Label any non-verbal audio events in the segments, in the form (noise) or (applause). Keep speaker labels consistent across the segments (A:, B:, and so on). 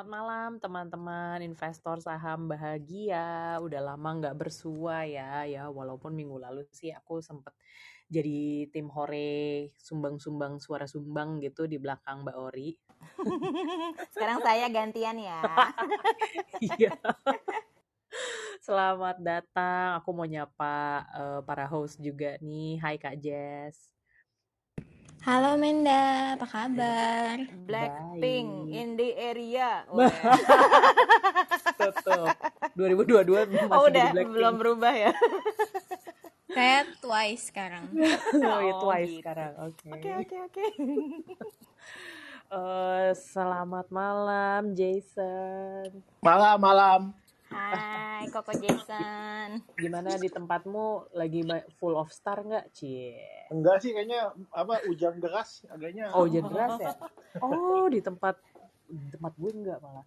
A: Selamat malam teman-teman investor saham bahagia. Udah lama nggak bersua ya, ya walaupun minggu lalu sih aku sempet jadi tim hore sumbang-sumbang suara sumbang gitu di belakang Mbak Ori. (laughs)
B: Sekarang saya gantian ya. (laughs)
A: Iya. Selamat datang. Aku mau nyapa eh, para host juga nih. Hai Kak Jess.
C: Halo Menda, apa kabar?
B: Blackpink in the area. Weh. (laughs)
A: Tutup. 2022 masih
B: Oh
A: jadi
B: udah
A: Blackpink.
B: belum berubah ya. (laughs)
C: Saya Twice sekarang. (laughs)
A: Oh, itu
B: Oh,
A: twice
B: gitu.
A: sekarang. Oke.
B: Oke oke oke.
A: Eh, selamat malam Jason.
D: Malam, malam.
B: Hai Koko Jason.
A: Gimana di tempatmu lagi full of star nggak, Cie?
D: Enggak sih, kayaknya apa hujan deras, agaknya.
A: Oh, hujan deras ya? Oh, di tempat di tempat gue enggak malah.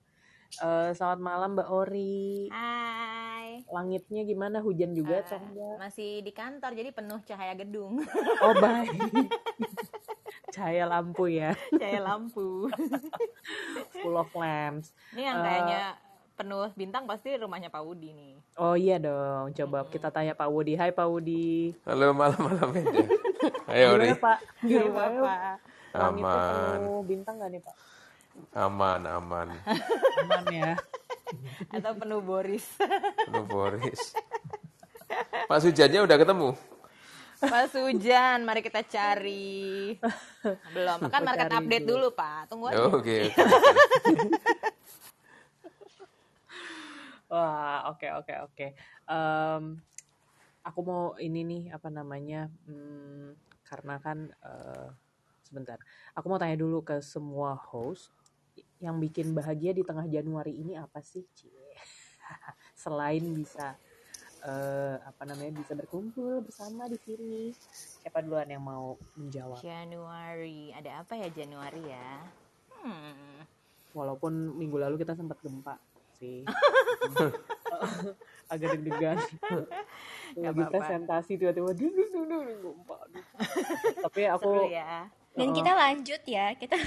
A: Eh, selamat malam Mbak Ori.
B: Hai.
A: Langitnya gimana? Hujan juga
B: Eh,
A: atau enggak?
B: masih di kantor jadi penuh cahaya gedung,
A: Oh, baik. Cahaya lampu ya,
B: cahaya lampu.
A: full of lamps.
B: Ini yang kayaknya penuh bintang pasti rumahnya Pak Wudi nih.
A: Oh iya dong, coba kita tanya Pak Wudi. Hai Pak Wudi.
E: Halo malam-malam aja. (laughs) Ayo
A: Gimana
E: Ri,
A: Pak?
B: Gak apa-apa.
A: langitnya
E: aman,
A: penuh bintang nggak nih Pak?
E: aman, aman.
A: Aman ya. (laughs)
B: Atau penuh Boris.
E: Lu Boris. Pak Sujannya udah ketemu?
B: Pak Sujan, mari kita cari. (laughs) Belum, kan market
A: cari
B: update
A: dulu.
B: dulu, Pak. Tunggu aja.
E: Oke, oke.
A: Wah, oke oke oke. Em, aku mau ini nih apa namanya? hmm, karena kan eh, sebentar. Aku mau tanya dulu ke semua host yang bikin bahagia di tengah Januari ini apa sih, Cie? (laughs) Selain bisa eh, apa namanya bisa berkumpul bersama di sini. Siapa duluan yang mau menjawab?
B: Januari. Ada apa ya Januari ya? Hmm.
A: Walaupun minggu lalu kita sempat gempa sih. (laughs) Agak deg-degan. Lagi presentasi tiba-tiba gempa. aduh. Tapi aku
B: Seru ya.
C: Dan kita lanjut ya, kita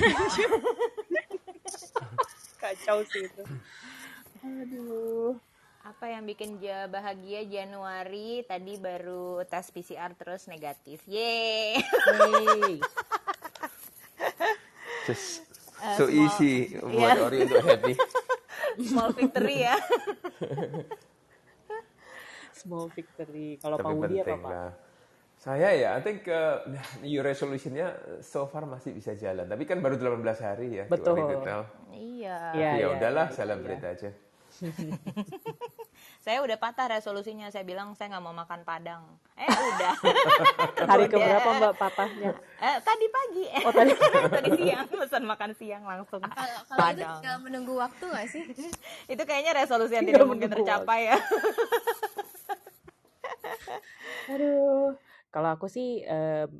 C: (laughs)
A: kacau sih itu. Aduh.
B: Apa yang bikin ja bahagia Januari? Tadi baru tes PCR terus negatif. Yeay. (laughs)
E: Just
B: Eh,
E: so easy
B: Iya.
E: buat Ori untuk happy.
B: Small victory ya. (laughs)
A: Small victory. Kalau Pak Wudi apa
E: penting
A: Pak?
E: lah. Saya ya, I think uh, new resolutionnya so far masih bisa jalan. Tapi kan baru 18 hari ya.
A: Betul.
B: iya.
A: Iya,
E: Tapi ya
A: iya,
E: udahlah,
A: iya,
E: celebrate aja. (laughs)
B: Saya udah patah resolusinya. Saya bilang saya nggak mau makan padang. Eh udah. (laughs)
A: Hari
B: Udah.
A: keberapa Mbak patahnya?
B: Eh, tadi pagi.
A: Oh tadi. (laughs)
B: tadi siang pesan makan siang langsung.
C: kalau kalau itu
B: Padang.
C: tinggal menunggu waktu gak sih? (laughs)
B: Itu kayaknya resolusi yang tidak mungkin tercapai ya.
A: Aduh. Kalau aku sih eh,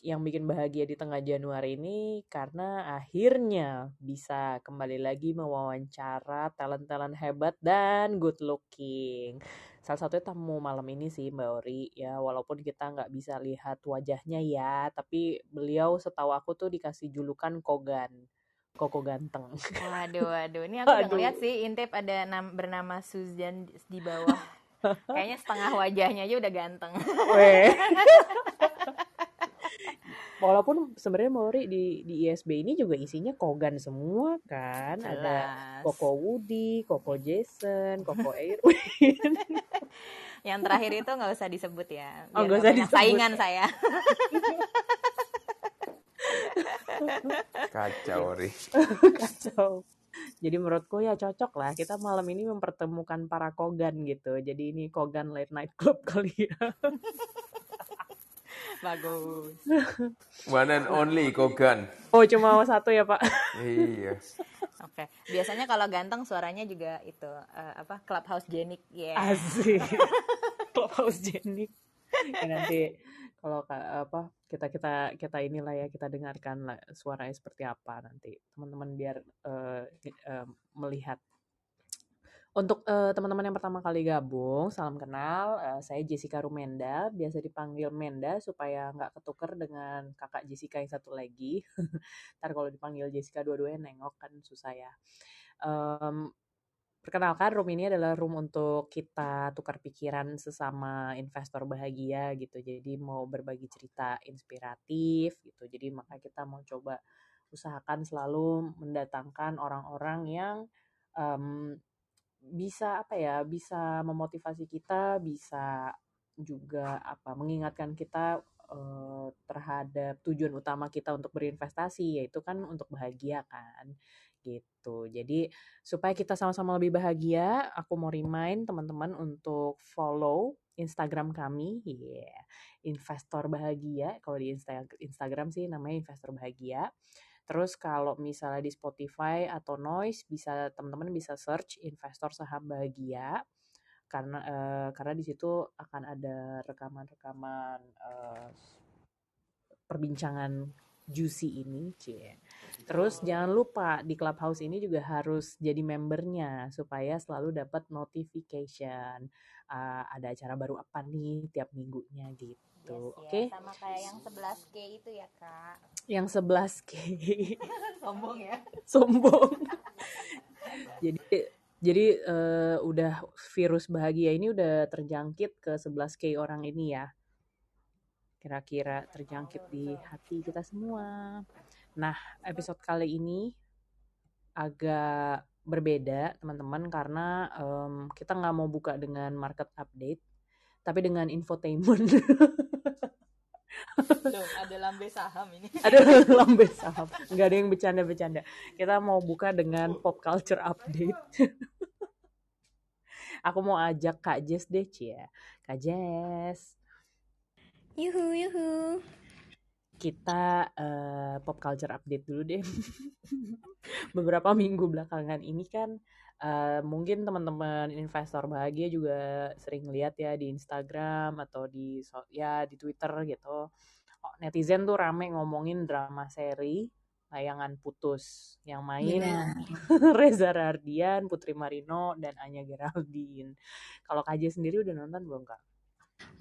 A: yang bikin bahagia di tengah Januari ini karena akhirnya bisa kembali lagi mewawancara talent-talent hebat dan good looking. Salah satunya tamu malam ini sih Mbak Ori ya walaupun kita nggak bisa lihat wajahnya ya tapi beliau setahu aku tuh dikasih julukan Kogan. Koko ganteng.
B: Waduh, waduh. Ini (laughs) aku udah ngeliat sih intip ada nam- bernama Suzan di bawah. (laughs) Kayaknya setengah wajahnya aja udah ganteng.
A: Weh. (laughs) Walaupun sebenarnya Mori di di ISB ini juga isinya Kogan semua kan. Ada
B: Jelas.
A: Koko Woody, Koko Jason, Koko (laughs) Airwin.
B: Yang terakhir itu nggak usah disebut ya.
A: Oh,
B: biar
A: nggak usah disebut.
B: Saingan saya. (laughs)
E: Kacau, Ori.
A: Kacau. Jadi menurutku ya cocok lah kita malam ini mempertemukan para Kogan gitu. Jadi ini Kogan Late Night Club kali ya. (laughs)
B: Bagus.
E: One and only Kogan.
A: Oh cuma satu ya Pak.
E: iya.
B: Oke. Biasanya kalau ganteng suaranya juga itu eh, apa? Clubhouse Jenik. Ya.
A: Asik. (laughs) Clubhouse Jenny. Ya, nanti kalau ka- apa kita kita kita inilah ya kita dengarkan lah suaranya seperti apa nanti teman-teman biar eh, eh, melihat. Untuk eh, teman-teman yang pertama kali gabung, salam kenal. Eh, saya Jessica Rumenda, biasa dipanggil Menda supaya nggak ketuker dengan kakak Jessica yang satu lagi. (laughs) Ntar kalau dipanggil Jessica dua-duanya nengok kan susah ya. Em, perkenalkan room ini adalah room untuk kita tukar pikiran sesama investor bahagia gitu. Jadi mau berbagi cerita inspiratif gitu. Jadi maka kita mau coba usahakan selalu mendatangkan orang-orang yang em, bisa apa ya, bisa memotivasi kita, bisa juga apa mengingatkan kita eh, terhadap tujuan utama kita untuk berinvestasi yaitu kan untuk bahagia kan gitu. Jadi supaya kita sama-sama lebih bahagia, aku mau remind teman-teman untuk follow Instagram kami, yeah. Investor Bahagia. Kalau di Insta Instagram sih namanya Investor Bahagia. Terus kalau misalnya di Spotify atau Noise bisa teman-teman bisa search Investor Saham Bahagia karena eh, karena di situ akan ada rekaman-rekaman eh, perbincangan juicy ini, cie. Terus jangan lupa di Clubhouse ini juga harus jadi membernya supaya selalu dapat notification uh, ada acara baru apa nih tiap minggunya gitu.
B: Yes,
A: Oke.
B: ya. Sama kayak yang 11K itu ya, Kak.
A: Yang 11K (laughs)
B: Sombong ya.
A: sombong. (laughs) jadi jadi eh, udah virus bahagia ini udah terjangkit ke 11K orang ini ya. Kira-kira terjangkit di hati kita semua. Nah, episode kali ini agak berbeda teman-teman karena em, kita nggak mau buka dengan market update, tapi dengan infotainment. (laughs)
B: Loh, ada lambe saham ini. (laughs)
A: ada lambe saham. Nggak ada yang bercanda-bercanda. Kita mau buka dengan pop culture update. (laughs) Aku mau ajak kak Jess deh cia. Kak Jess.
C: Yuhu, yuhu.
A: kita eh, pop culture update dulu deh. (laughs) Beberapa minggu belakangan ini kan eh, mungkin teman-teman investor bahagia juga sering lihat ya di Instagram atau di ya di Twitter gitu Oh, netizen tuh rame ngomongin drama seri layangan putus yang main. (laughs) Reza Rardian, Putri Marino, dan Anya Geraldine. Kalau KJ sendiri udah nonton belum kak?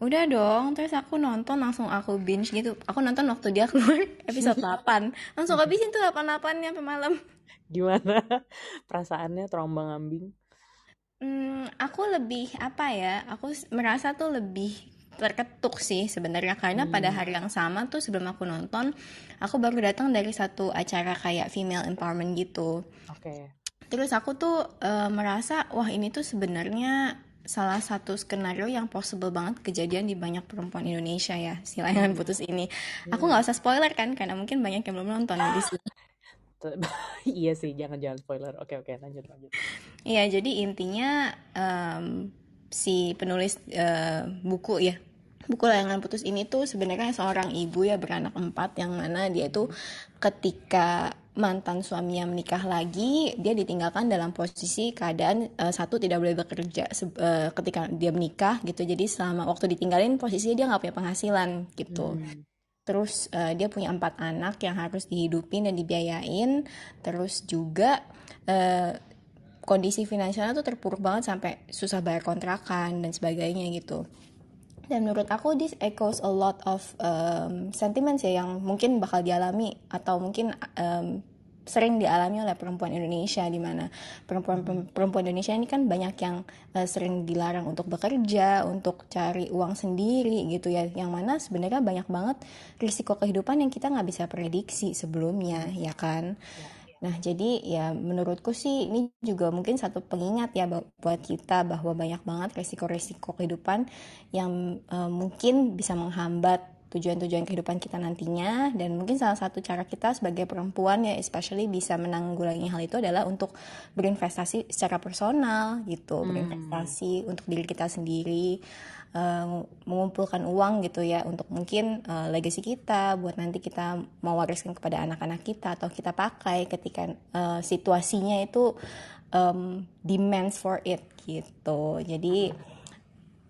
C: Udah dong, terus aku nonton langsung aku binge gitu. Aku nonton waktu dia (laughs) keluar episode 8. Langsung habisin (laughs) tuh 8-8-nya sampai malam. (laughs)
A: Gimana perasaannya terombang ambing?
C: Hmm, aku lebih apa ya? Aku merasa tuh lebih terketuk sih sebenarnya karena pada hari yang sama tuh sebelum aku nonton, aku baru datang dari satu acara kayak female empowerment gitu.
A: Oke.
C: Terus aku tuh eh, merasa wah ini tuh sebenarnya salah satu skenario yang possible banget kejadian di banyak perempuan Indonesia ya si layangan putus ini. Aku nggak usah spoiler kan karena mungkin banyak yang belum nonton di sini. (laughs)
A: Iya sih, jangan-jangan spoiler. Oke, oke, lanjut, lanjut.
C: Iya jadi intinya em, si penulis eh, buku ya buku layangan putus ini tuh sebenarnya seorang ibu ya beranak empat yang mana dia itu ketika mantan suaminya menikah lagi dia ditinggalkan dalam posisi keadaan eh, satu tidak boleh bekerja eh, ketika dia menikah gitu jadi selama waktu ditinggalin posisinya dia nggak punya penghasilan gitu
A: Hmm.
C: Terus eh, dia punya empat anak yang harus dihidupin dan dibiayain. Terus juga eh, kondisi finansialnya tuh terpuruk banget sampai susah bayar kontrakan dan sebagainya gitu. Dan menurut aku this echoes a lot of um, sentiments ya yang mungkin bakal dialami atau mungkin um, sering dialami oleh perempuan Indonesia di mana perempuan perempuan Indonesia ini kan banyak yang uh, sering dilarang untuk bekerja, untuk cari uang sendiri gitu ya. Yang mana sebenarnya banyak banget risiko kehidupan yang kita nggak bisa prediksi sebelumnya, ya kan? Nah, jadi ya menurutku sih ini juga mungkin satu pengingat ya buat kita bahwa banyak banget resiko-resiko kehidupan yang eh, mungkin bisa menghambat tujuan-tujuan kehidupan kita nantinya. Dan mungkin salah satu cara kita sebagai perempuan ya especially bisa menanggulangi hal itu adalah untuk berinvestasi secara personal gitu, berinvestasi untuk diri kita sendiri eh, mengumpulkan uang gitu ya untuk mungkin eh, legacy kita buat nanti kita mewariskan kepada anak-anak kita atau kita pakai ketika eh, situasinya itu em, demands for it gitu. Jadi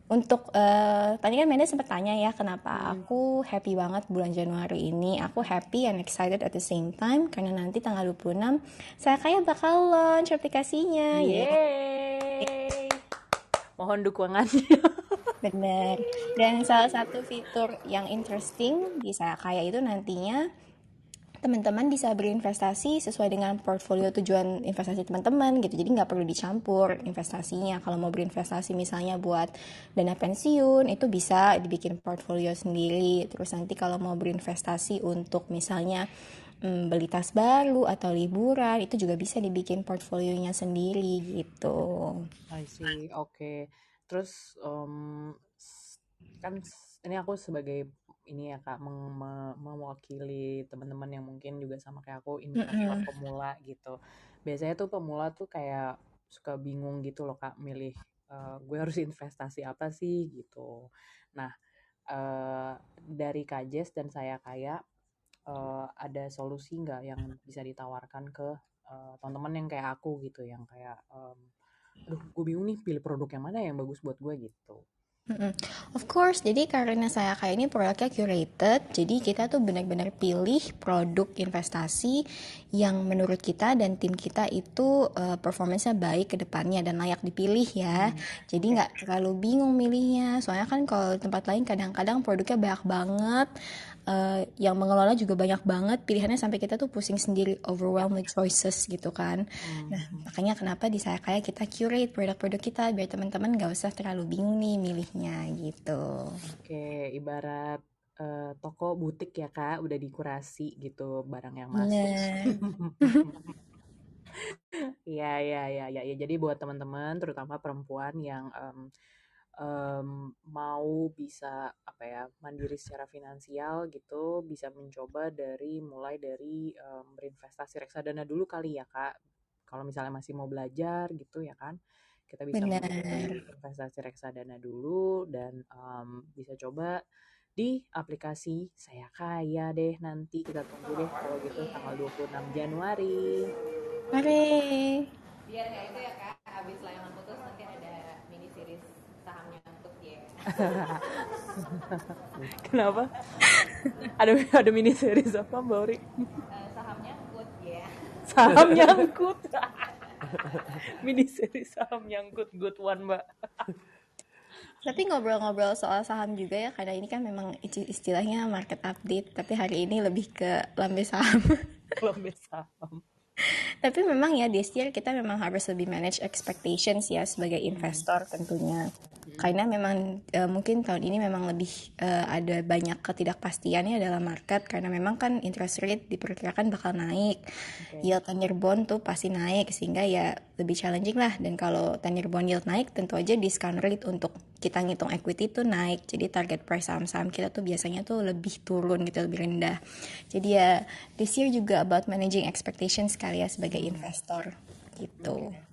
C: untuk eh, tadi kan Menda sempat tanya ya kenapa aku happy banget bulan Januari ini. Aku happy and excited at the same time karena nanti tanggal 26 saya kayak bakal launch aplikasinya.
A: Yeay. Mohon dukungannya. (laughs)
C: Bener. Dan salah satu fitur yang interesting di saya kaya itu nantinya teman-teman bisa berinvestasi sesuai dengan portfolio tujuan investasi teman-teman gitu. Jadi nggak perlu dicampur investasinya. Kalau mau berinvestasi misalnya buat dana pensiun itu bisa dibikin portfolio sendiri. Terus nanti kalau mau berinvestasi untuk misalnya hmm, beli tas baru atau liburan itu juga bisa dibikin portfolionya sendiri gitu.
A: I see. Oke. Okay. Terus um, kan ini aku sebagai ini ya kak meng, me, mewakili teman-teman yang mungkin juga sama kayak aku investor mm -hmm. pemula gitu. Biasanya tuh pemula tuh kayak suka bingung gitu loh kak milih uh, gue harus (laughs) investasi apa sih gitu. Nah uh, dari kajes dan saya kayak uh, ada solusi nggak yang bisa ditawarkan ke uh, teman-teman yang kayak aku gitu yang kayak um, aduh gue bingung nih pilih produk yang mana yang bagus buat gue gitu
C: Of course, jadi karena saya kayak ini produknya curated, jadi kita tuh benar-benar pilih produk investasi yang menurut kita dan tim kita itu uh, performance-nya baik ke depannya dan layak dipilih ya. Hmm. Jadi nggak terlalu bingung milihnya. Soalnya kan kalau tempat lain kadang-kadang produknya banyak banget, uh, yang mengelola juga banyak banget pilihannya sampai kita tuh pusing sendiri overwhelmed with choices gitu kan hmm. nah makanya kenapa di saya kayak kita curate produk-produk kita biar teman-teman gak usah terlalu bingung nih milihnya gitu
A: oke ibarat uh, toko butik ya kak udah dikurasi gitu barang yang masuk (laughs) Iya, iya, iya, iya. Ya. Jadi buat teman-teman, terutama perempuan yang um, um, mau bisa apa ya mandiri secara finansial gitu bisa mencoba dari mulai dari um, berinvestasi reksadana dulu kali ya kak kalau misalnya masih mau belajar gitu ya kan kita bisa investasi reksadana dulu dan um, bisa coba di aplikasi saya kaya deh nanti kita tunggu deh kalau gitu tanggal 26 Januari.
C: Mari.
B: Biar kayak itu ya kak, habis layangan putus nanti ada mini series (laughs)
A: Kenapa? ada ada mini series apa Mbak Ori?
B: Uh, saham nyangkut ya.
A: Saham nyangkut. (laughs) mini series saham nyangkut good one Mbak. (laughs)
C: Tapi ngobrol-ngobrol soal saham juga ya karena ini kan memang istilahnya market update tapi hari ini lebih ke lambe saham.
A: lambe saham.
C: Tapi memang ya this year kita memang harus lebih manage expectations ya sebagai investor tentunya. Karena memang uh, mungkin tahun ini memang lebih uh, ada banyak ketidakpastiannya dalam market. Karena memang kan interest rate diperkirakan bakal naik. Okay. yield tenure bond tuh pasti naik. Sehingga ya lebih challenging lah dan kalau tenure bond yield naik tentu aja discount rate untuk kita ngitung equity tuh naik jadi target price saham-saham kita tuh biasanya tuh lebih turun gitu lebih rendah jadi ya this year juga about managing expectations kali ya sebagai investor gitu okay.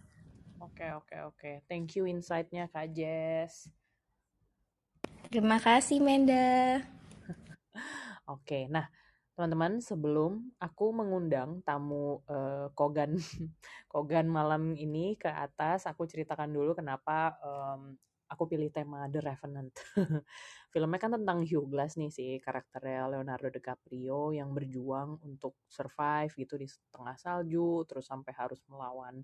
A: Oke, oke, oke. Thank you insight-nya Kak Jess.
C: Terima kasih Menda. (laughs)
A: oke, nah teman-teman sebelum aku mengundang tamu uh, Kogan (laughs) Kogan malam ini ke atas, aku ceritakan dulu kenapa um, aku pilih tema The Revenant. (laughs) Filmnya kan tentang Hugh Glass nih sih, karakternya Leonardo DiCaprio yang berjuang untuk survive gitu di tengah salju, terus sampai harus melawan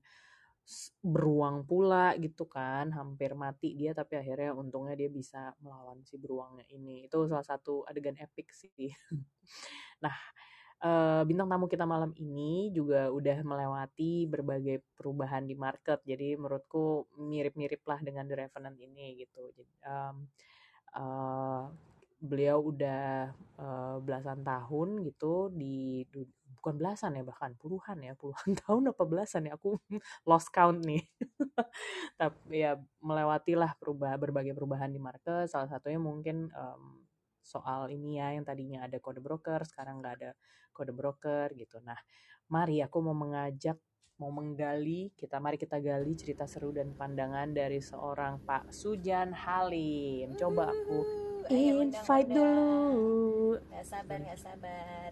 A: beruang pula gitu kan hampir mati dia tapi akhirnya untungnya dia bisa melawan si beruangnya ini. Itu salah satu adegan epic sih. (laughs) Nah uh, bintang tamu kita malam ini juga udah melewati berbagai perubahan di market. Jadi menurutku mirip-mirip lah dengan The Revenant ini gitu. Jadi, um, uh, beliau udah uh, belasan tahun gitu di bukan belasan ya bahkan puluhan ya puluhan (laughs) tahun apa belasan ya aku (laughs) lost count nih. (laughs) Tapi ya melewatilah perubahan berbagai perubahan di market. Salah satunya mungkin um, soal ini ya yang tadinya ada kode broker sekarang nggak ada kode broker gitu. Nah mari aku mau mengajak mau menggali kita mari kita gali cerita seru dan pandangan dari seorang Pak Sujan Halim. Coba aku invite dulu.
B: Nggak sabar nggak sabar.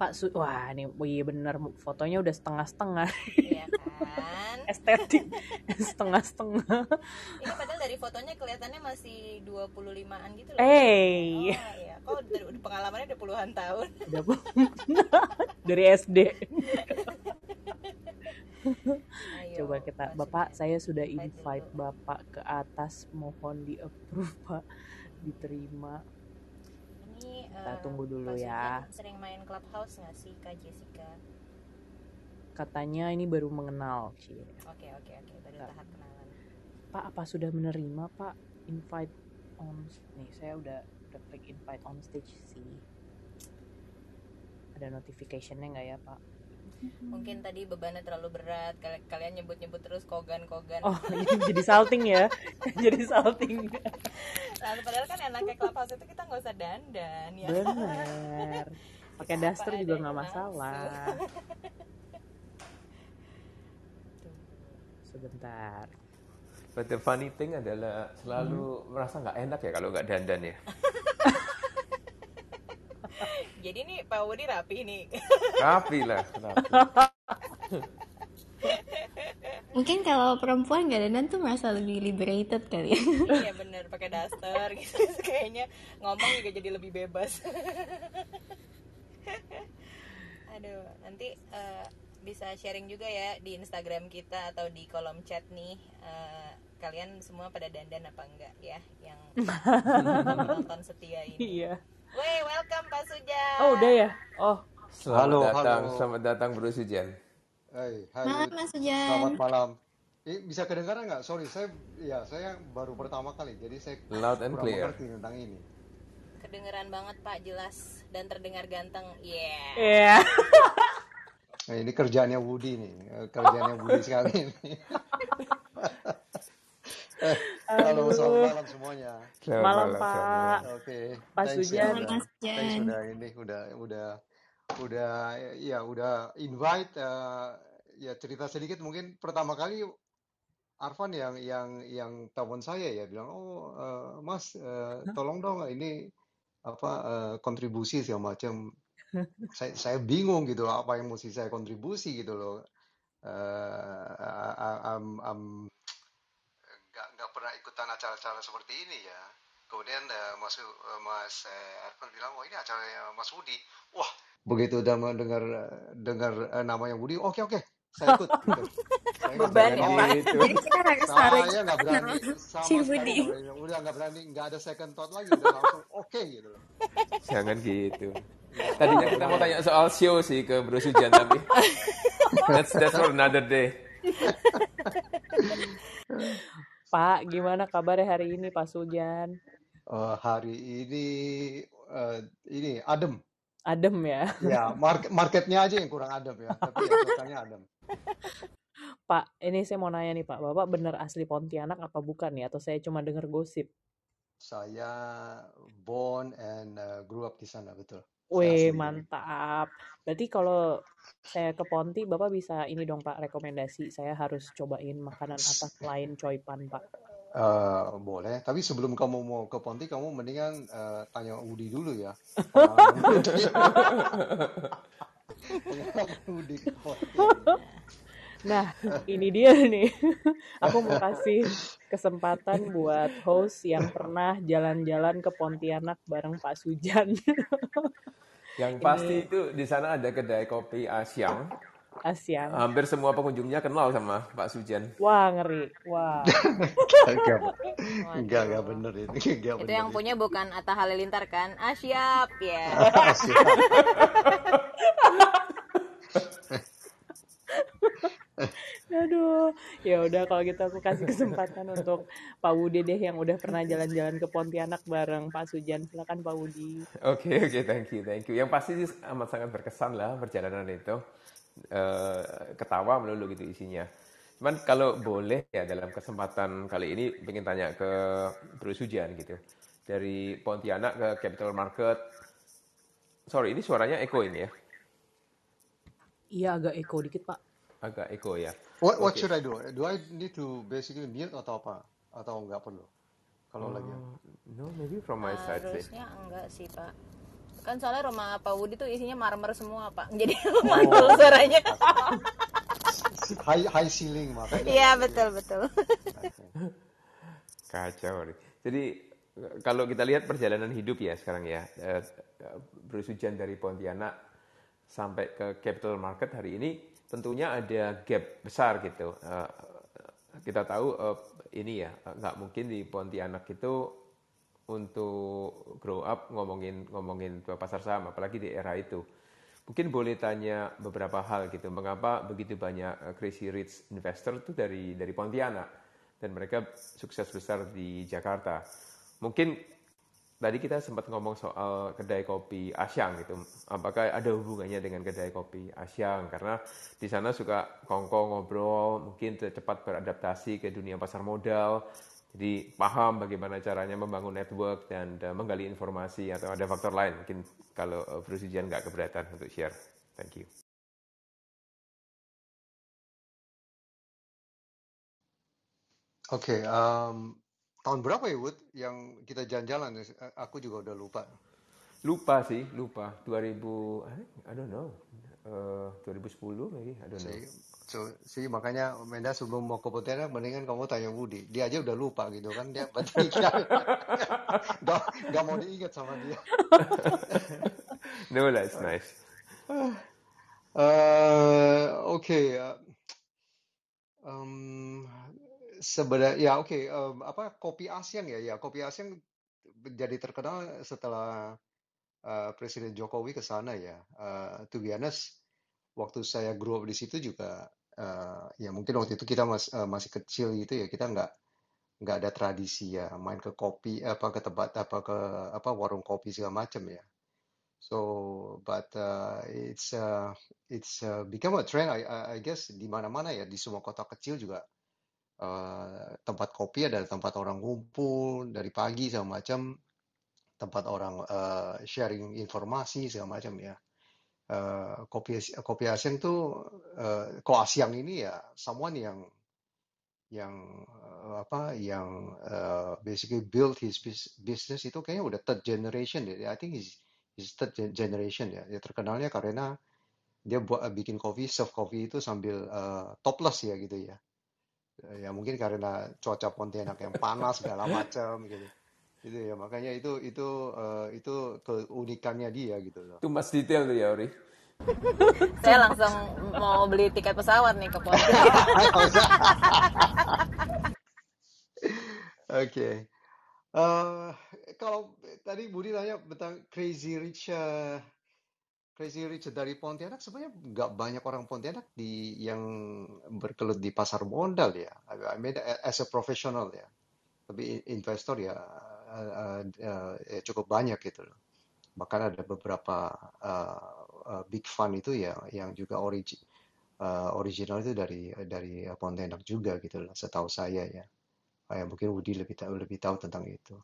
A: Pak Su wah ini iya bener fotonya udah setengah-setengah.
B: Iya kan? (laughs)
A: Estetik setengah-setengah.
B: Ini padahal dari fotonya kelihatannya masih 25-an gitu loh.
A: Hey.
B: oh iya. Kok pengalamannya udah puluhan tahun?
A: Udah (laughs) dari SD (laughs) Ayo, coba kita bapak saya sudah invite bapak ke atas mohon di approve (laughs) pak diterima
B: ini
A: Kita
B: eh,
A: tunggu dulu ya.
B: Sering main clubhouse nggak sih Kak Jessica?
A: Katanya ini baru mengenal.
B: Oke oke oke baru tahap kenalan.
A: Pak, apa sudah menerima Pak invite on nih saya udah udah klik invite on stage sih. Ada notificationnya nggak ya Pak?
B: Mungkin tadi bebannya terlalu berat. Kal- Kalian nyebut-nyebut terus kogan-kogan.
A: Oh, (laughs) ini jadi salting ya? (laughs) jadi salting.
B: Nah, padahal kan enaknya clubhouse itu kita nggak usah dandan ya.
A: Bener. Pakai daster
B: Apa
A: juga nggak masalah. Sebentar.
E: But the funny thing adalah selalu merasa nggak enak ya kalau nggak dandan ya. (laughs)
B: Jadi nih Pak Wudi rapi nih. (laughs)
E: Rapi lah, rapi.
C: Mungkin kalau perempuan gak dandan tuh merasa lebih liberated kali ya.
B: Iya bener pakai daster gitu. (laughs) Kayaknya ngomong juga jadi lebih bebas. (laughs) Aduh, nanti eh, bisa sharing juga ya di Instagram kita atau di kolom chat nih. eh, kalian semua pada dandan apa enggak ya yang nonton setia ini.
A: Iya.
B: Wey, welcome Pak Sujan.
A: Oh, udah ya? Oh,
E: Selamat
D: Halo,
E: datang,
D: halo.
E: selamat datang Bro Sujan.
D: Hai, hai.
C: Malam Mas Sujan.
D: Selamat malam. Eh, bisa kedengaran nggak? Sorry, saya ya saya baru pertama kali, jadi saya
E: Loud and
D: kurang
E: clear.
D: mengerti tentang ini.
B: Kedengeran banget Pak, jelas dan terdengar ganteng. Yeah.
A: iya. (laughs)
D: Nah, ini kerjaannya Woody nih, kerjaannya Woody sekali ini. (laughs) Halo, selamat malam semuanya.
E: Selamat
A: Malam,
E: selamat
A: Pak.
E: malam.
D: Oke,
A: Pak
D: thanks
A: Sujan.
D: ya,
C: Malam Sujan.
D: thanks udah ini, udah, udah, udah, ya udah invite. eh, ya cerita sedikit mungkin pertama kali Arfan yang yang yang telepon saya ya bilang, oh eh, Mas, eh, tolong dong ini apa eh, kontribusi segala macam. (laughs) Saya saya bingung gitu loh, apa yang mesti saya kontribusi gitu loh. Eh, am- am- nggak nggak pernah ikutan acara-acara seperti ini ya. Kemudian eh, Mas eh, Mas Arfan bilang, oh ini acaranya Mas Budi. Wah, begitu udah mendengar dengar eh, namanya Budi, oke oke, saya ikut. (laughs) Gitu. Saya
B: Beban
D: berani,
B: ya, Pak.
E: gitu.
C: Jadi kita harus taruh
D: saya nggak berani (laughs) sama
C: Si Budi.
D: Udah nggak berani, nggak ada second thought lagi, udah langsung (laughs) oke gitu loh.
E: Jangan gitu. Tadinya kita mau tanya soal show sih ke Bro Sujan tapi that's that's for another day.
A: Pak, gimana kabarnya hari ini Pak Sujan?
D: Eh, hari ini eh, ini adem.
A: Adem ya?
D: Ya, market marketnya aja yang kurang adem ya, tapi ya adem. (laughs)
A: Pak, ini saya mau nanya nih Pak, Bapak bener asli Pontianak apa bukan nih? Atau saya cuma dengar gosip?
D: Saya born and uh, grew up di sana, betul. Saya
A: Wih, mantap. Berarti kalau saya ke Ponti, Bapak bisa ini dong Pak, rekomendasi. Saya harus cobain makanan apa selain coipan Pak.
D: Eh, boleh, tapi sebelum kamu mau ke Ponti, kamu mendingan eh, tanya Udi dulu ya. (laughs) Udi. (laughs) Pengalaman Udi ke Ponti.
A: Nah, ini dia nih. (laughs) Aku mau kasih kesempatan buat host yang pernah jalan-jalan ke Pontianak bareng Pak Sujan. (laughs)
E: Yang pasti itu di sana ada kedai kopi Asyang.
A: Asyang.
E: Hampir semua pengunjungnya kenal sama Pak Sujan.
A: Wah, ngeri. Wah. (laughs)
D: Enggak, enggak, enggak bener ini. Enggak
B: Itu
D: bener
B: yang
D: ini.
B: punya bukan Atta Halilintar kan? Ah siap ya.
D: Siap.
A: Aduh, ya udah kalau gitu aku kasih kesempatan untuk Pak Wudi deh yang udah pernah jalan-jalan ke Pontianak bareng Pak Sujan. Silakan Pak Wudi.
E: Oke oke thank you thank you. Yang pasti sih amat sangat berkesan lah perjalanan itu. Eh, ketawa melulu gitu isinya. Cuman kalau boleh ya dalam kesempatan kali ini pengen tanya ke Bro Sujan gitu. Dari Pontianak ke Capital Market. Sorry ini suaranya echo ini ya.
A: Iya agak eko dikit Pak.
E: Agak echo ya.
D: What, what
E: Oke.
D: should I do? Do I need to basically mute atau apa? Atau enggak perlu? Kalau lagi.
E: Oh, no maybe from my side sih.
B: Harusnya enggak sih Pak. Kan soalnya rumah Pak Wudi tuh isinya marmer semua Pak. Jadi (laughs) mantul suaranya. (laughs)
D: High, high ceiling makanya. (laughs)
B: Iya betul betul.
E: Kacau nih. Jadi kalau kita lihat perjalanan hidup ya sekarang ya, eh, eh, Bro Sujan dari Pontianak sampai ke Capital Market hari ini tentunya ada gap besar gitu. Eh, kita tahu eh, ini ya eh, nggak mungkin di Pontianak itu untuk grow up ngomongin ngomongin pasar saham apalagi di era itu. Mungkin boleh tanya beberapa hal gitu. Mengapa begitu banyak crazy rich investor itu dari dari Pontianak dan mereka sukses besar di Jakarta. Mungkin tadi kita sempat ngomong soal kedai kopi Asyang gitu. Apakah ada hubungannya dengan kedai kopi Asyang? Karena di sana suka kongko ngobrol, mungkin cepat beradaptasi ke dunia pasar modal, jadi paham bagaimana caranya membangun network dan uh, menggali informasi atau ada faktor lain. Mungkin kalau uh, nggak keberatan untuk share. Thank you.
D: Oke, okay, um, tahun berapa ya Wood yang kita jalan-jalan? Aku juga udah lupa.
E: Lupa sih, lupa. 2000, I don't know, uh, 2010 maybe, I don't know.
D: So, sih makanya Menda sebelum mau ke Pontianak mendingan kamu tanya Budi. Dia aja udah lupa gitu kan dia (laughs) berarti gak, gak mau diingat sama dia. (laughs)
E: no, that's nice.
D: Uh, oke. Okay. Uh, um, sebenarnya ya oke um, apa kopi ASEAN ya ya kopi ASEAN jadi terkenal setelah uh, Presiden Jokowi ke sana ya. Uh, to be honest, waktu saya grow up di situ juga uh, ya mungkin waktu itu kita mas, uh, masih kecil gitu ya kita nggak nggak ada tradisi ya main ke kopi apa ke tempat apa ke apa warung kopi segala macam ya so but uh, it's uh, it's uh, become a trend I, I guess di mana-mana ya di semua kota kecil juga uh, tempat kopi adalah tempat orang ngumpul dari pagi segala macam tempat orang uh, sharing informasi segala macam ya uh, kopi kopi ASEAN tuh uh, kok ASEAN ini ya someone yang yang uh, apa yang uh, basically build his business itu kayaknya udah third generation deh. I think he's, he's third generation ya. Dia terkenalnya karena dia buat bikin kopi, serve kopi itu sambil uh, topless ya gitu ya. Ya mungkin karena cuaca Pontianak yang panas segala macam gitu itu ya makanya itu itu uh, itu keunikannya dia gitu loh.
E: Itu mas detail tuh ya Ori. (laughs)
B: Saya langsung mau beli tiket pesawat nih ke (laughs) Oke.
D: okay. Uh, eh, kalau tadi Budi tanya tentang Crazy Rich uh, Crazy Rich dari Pontianak sebenarnya nggak banyak orang Pontianak di yang berkelut di pasar modal ya. I mean as a professional ya. Tapi investor ya uh, uh, ya cukup banyak gitu. Bahkan ada beberapa uh, uh, big fund itu ya yang juga origin uh, original itu dari dari Pontianak juga gitu loh, setahu saya ya. Uh, mungkin Woody lebih tahu lebih tahu tentang itu.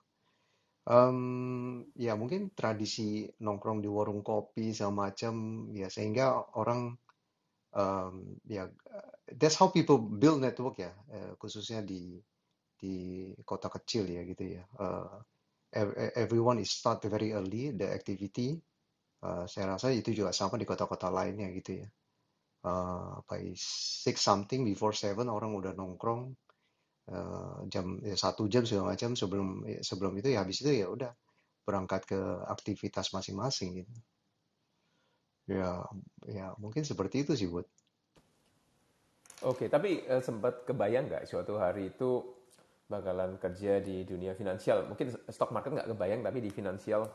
D: Um, ya mungkin tradisi nongkrong di warung kopi sama macam ya sehingga orang um, ya that's how people build network ya uh, khususnya di di kota kecil ya gitu ya. Uh, everyone is start very early the activity. Uh, saya rasa itu juga sama di kota-kota lainnya gitu ya. Uh, by six something before seven orang udah nongkrong uh, jam ya, satu jam segala macam sebelum ya, sebelum itu ya habis itu ya udah berangkat ke aktivitas masing-masing gitu. Ya, ya mungkin seperti itu sih buat.
E: Oke, tapi uh, sempat kebayang nggak suatu hari itu bakalan kerja di dunia finansial. Mungkin stock market nggak kebayang, tapi di finansial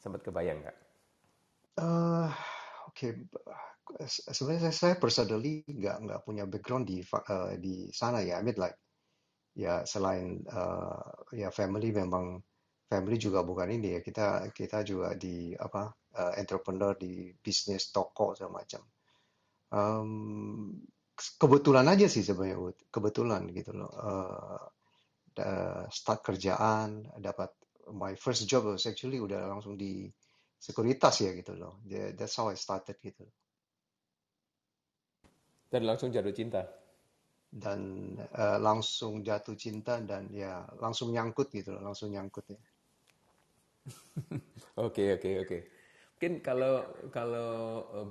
E: sempat kebayang nggak?
D: Uh, Oke, okay. sebenarnya saya, saya personally nggak nggak punya background di uh, di sana ya. I mean like ya selain uh, ya family memang family juga bukan ini ya kita kita juga di apa uh, entrepreneur di bisnis toko segala macam. Um, kebetulan aja sih sebenarnya kebetulan gitu loh. Uh, start kerjaan, dapat my first job was actually udah langsung di sekuritas ya gitu loh. That's how I started gitu.
E: Dan langsung jatuh cinta.
D: Dan uh, langsung jatuh cinta dan ya langsung nyangkut gitu loh, langsung nyangkut ya. (laughs)
E: Oke oke oke. Mungkin kalau kalau uh,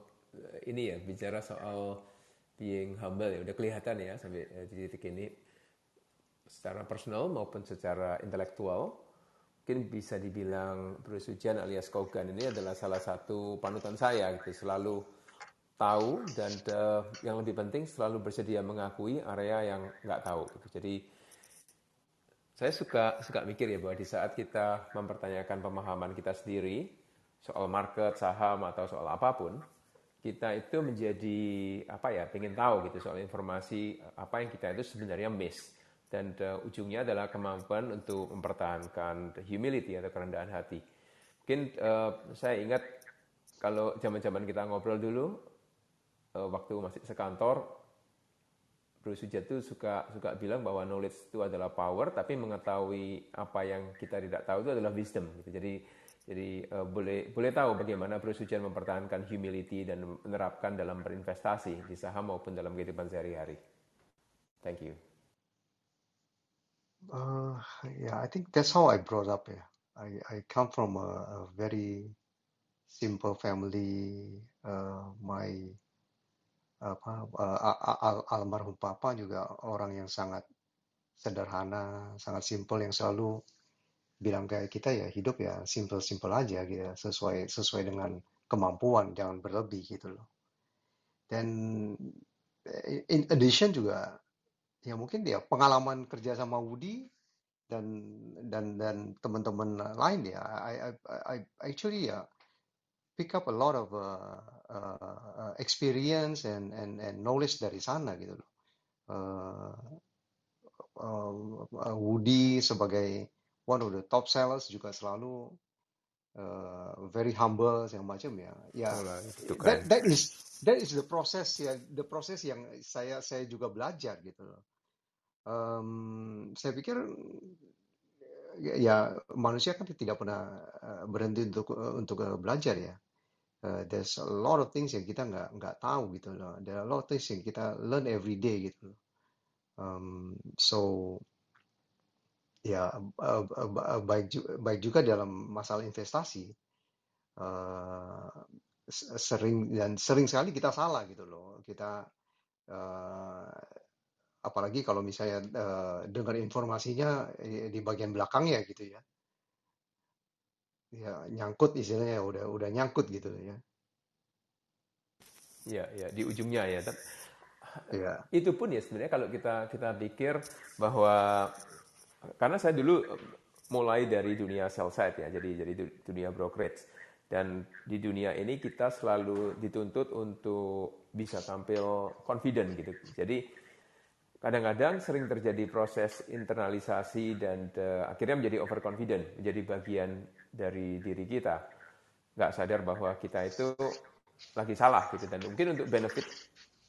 E: ini ya bicara soal being humble ya udah kelihatan ya sampai uh, di titik ini secara personal maupun secara intelektual mungkin bisa dibilang Bruce Hujan alias Kogan ini adalah salah satu panutan saya gitu selalu tahu dan uh, yang lebih penting selalu bersedia mengakui area yang nggak tahu gitu. jadi saya suka suka mikir ya bahwa di saat kita mempertanyakan pemahaman kita sendiri soal market, saham atau soal apa pun, kita itu menjadi apa ya, pengen tahu gitu soal informasi apa yang kita itu sebenarnya miss dan uh, ujungnya adalah kemampuan untuk mempertahankan humility atau kerendahan hati. Mungkin uh, saya ingat kalau zaman-zaman kita ngobrol dulu uh, waktu masih sekantor Bruce Sujat itu suka suka bilang bahwa knowledge itu adalah power, tapi mengetahui apa yang kita tidak tahu itu adalah wisdom. Gitu. Jadi jadi uh, boleh boleh tahu bagaimana Bruce Sujat mempertahankan humility dan menerapkan dalam berinvestasi di saham maupun dalam kehidupan sehari-hari. Thank you.
D: Uh, yeah, I think that's how I brought up. Yeah, I I come from a, a very simple family. Uh, my apa uh, al almarhum papa juga orang yang sangat sederhana, sangat simple yang selalu bilang kayak kita ya hidup ya simple-simple aja gitu ya, sesuai sesuai dengan kemampuan jangan berlebih gitu loh. Dan eh, in addition juga ya mungkin dia pengalaman kerja sama Woody dan dan dan teman-teman lain ya I, I, I actually ya pick up a lot of uh, uh, experience and, and and knowledge dari sana gitu loh. Uh, uh, Woody sebagai one of the top sellers juga selalu uh, very humble yang macam ya. Ya,
E: itu
D: that that is that is the process ya, the process yang saya saya juga belajar gitu loh. Um, saya pikir ya, ya manusia kan tidak pernah uh, berhenti untuk untuk uh, belajar ya. Uh, there's a lot of things yang kita nggak nggak tahu gitu loh. There are a lot of things yang kita learn every day gitu loh. Um, so ya uh, uh, baik juga, baik juga dalam masalah investasi. Uh, sering dan sering sekali kita salah gitu loh. Kita uh, apalagi kalau misalnya uh, dengar informasinya di bagian belakangnya gitu ya. Ya nyangkut istilahnya udah udah nyangkut gitu ya
E: Ya, ya di ujungnya ya.
D: Ya
E: itu pun ya sebenarnya kalau kita kita pikir bahwa karena saya dulu mulai dari dunia sell side ya, jadi jadi dunia brokerage dan di dunia ini kita selalu dituntut untuk bisa tampil confident gitu. Jadi kadang-kadang sering terjadi proses internalisasi dan uh, akhirnya menjadi overconfident, menjadi bagian dari diri kita. Nggak sadar bahwa kita itu lagi salah gitu. Dan mungkin untuk benefit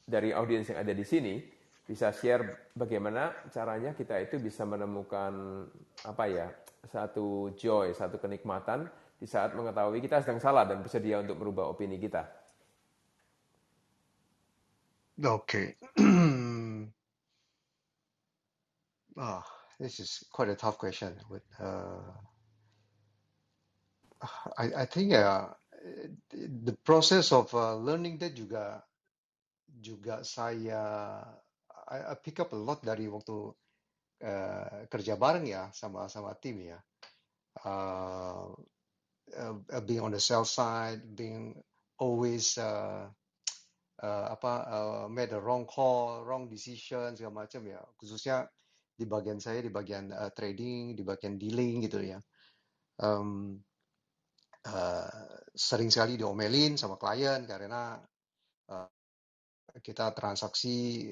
E: dari audiens yang ada di sini, bisa share bagaimana caranya kita itu bisa menemukan apa ya satu joy, satu kenikmatan di saat mengetahui kita sedang salah dan bersedia untuk merubah opini kita.
D: Oke. (clears throat) Ah, this is quite a tough question. With uh, I I think uh, the process of uh, learning that juga juga saya I, I pick up a lot dari waktu uh, kerja bareng ya sama sama tim ya. Uh, uh, being on the sell side, being always uh, uh, apa uh, made a wrong call, wrong decision segala macam ya. Khususnya di bagian saya di bagian uh, trading, di bagian dealing gitu ya. Um, uh, sering sekali diomelin sama klien karena uh, kita transaksi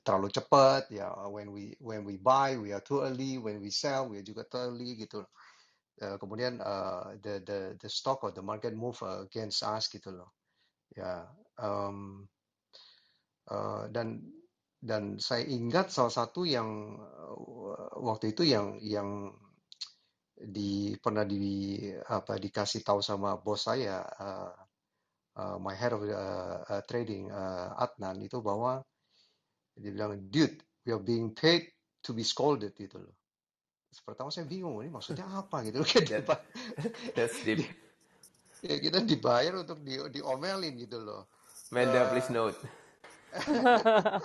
D: terlalu cepat ya when we when we buy we are too early when we sell we are juga too early gitu. Uh, kemudian uh, the the the stock or the market move against us gitu loh. Ya um, uh, dan dan saya ingat salah satu yang waktu itu yang yang di pernah di apa dikasih tahu sama bos saya uh, uh, my head of uh, uh, trading uh, Adnan itu bahwa dia bilang dude we are being paid to be scolded gitu loh. Pertama saya bingung ini maksudnya (laughs) apa? Gitu
E: That, that's deep. (laughs)
D: ya kita dibayar untuk di diomelin gitu loh.
E: Menda uh, please note. (laughs)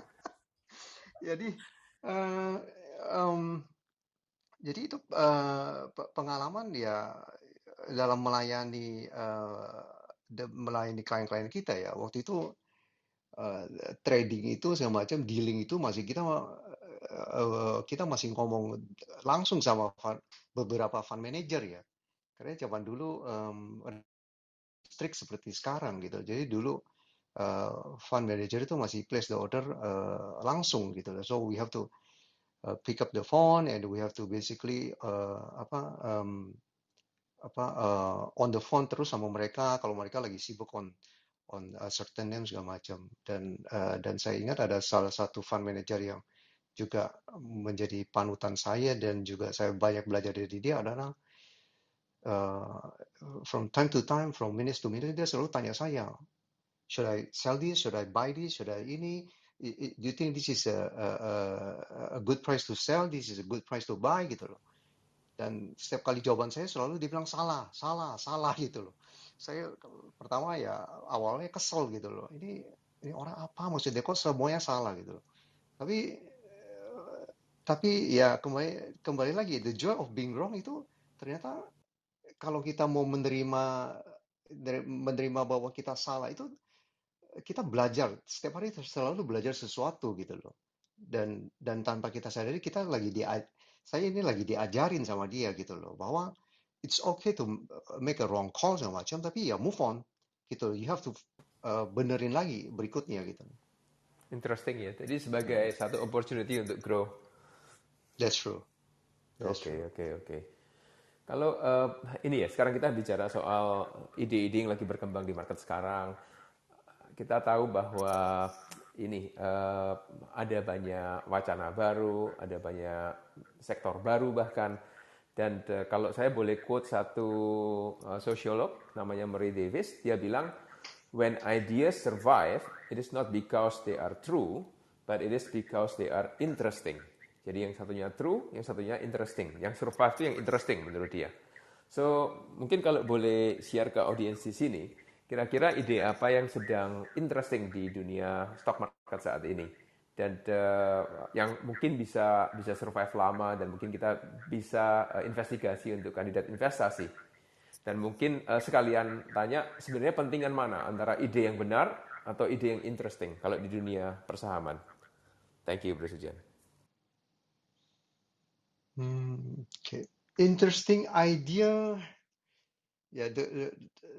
D: Jadi uh, um, jadi itu uh, pengalaman ya dalam melayani uh, melayani klien-klien kita ya waktu itu uh, trading itu segala macam dealing itu masih kita uh, kita masih ngomong langsung sama fund, beberapa fund manager ya. Karena zaman dulu um, strict seperti sekarang gitu. Jadi dulu uh, fund manager itu masih place the order uh, langsung gitu. So we have to uh, pick up the phone and we have to basically uh, apa um, apa uh, on the phone terus sama mereka kalau mereka lagi sibuk on on a certain name segala macam. Dan uh, dan saya ingat ada salah satu fund manager yang juga menjadi panutan saya dan juga saya banyak belajar dari dia adalah uh, from time to time from minutes to minutes dia selalu tanya saya should I sell this? Should I buy this? Should I ini do you think this is a, a, a good price to sell this is a good price to buy gitu loh dan setiap kali jawaban saya selalu dibilang salah, salah, salah gitu loh. Saya pertama ya awalnya kesel gitu loh. Ini ini orang apa maksudnya kok semuanya salah gitu loh. Tapi eh, tapi ya kembali kembali lagi the joy of being wrong itu ternyata kalau kita mau menerima menerima bahwa kita salah itu kita belajar setiap hari selalu belajar sesuatu gitu loh. Dan dan tanpa kita sadari kita lagi di saya ini lagi diajarin sama dia gitu loh bahwa it's okay to uh, make a wrong call segala macam tapi ya move on gitu. You have to uh, benerin lagi berikutnya gitu.
E: Interesting ya. Jadi sebagai satu opportunity untuk grow.
D: That's true.
E: Oke oke oke. Kalau uh, ini ya sekarang kita bicara soal ide-ide yang lagi berkembang di market sekarang kita tahu bahwa ini uh, ada banyak wacana baru, ada banyak sektor baru bahkan. Dan uh, kalau saya boleh quote satu uh, sosiolog namanya Murray Davis, dia bilang, when ideas survive, it is not because they are true, but it is because they are interesting. Jadi yang satunya true, yang satunya interesting. Yang survive itu yang interesting menurut dia. So mungkin kalau boleh share ke audiens di sini, Kira-kira ide apa yang sedang interesting di dunia stock market saat ini? Dan uh, yang mungkin bisa bisa survive lama dan mungkin kita bisa uh, investigasi untuk kandidat investasi. Dan mungkin uh, sekalian tanya sebenarnya pentingan mana antara ide yang benar atau ide yang interesting kalau di dunia persahaman. Thank you, Bro Sujan.
D: Hmm, okay. Interesting idea yeah, the,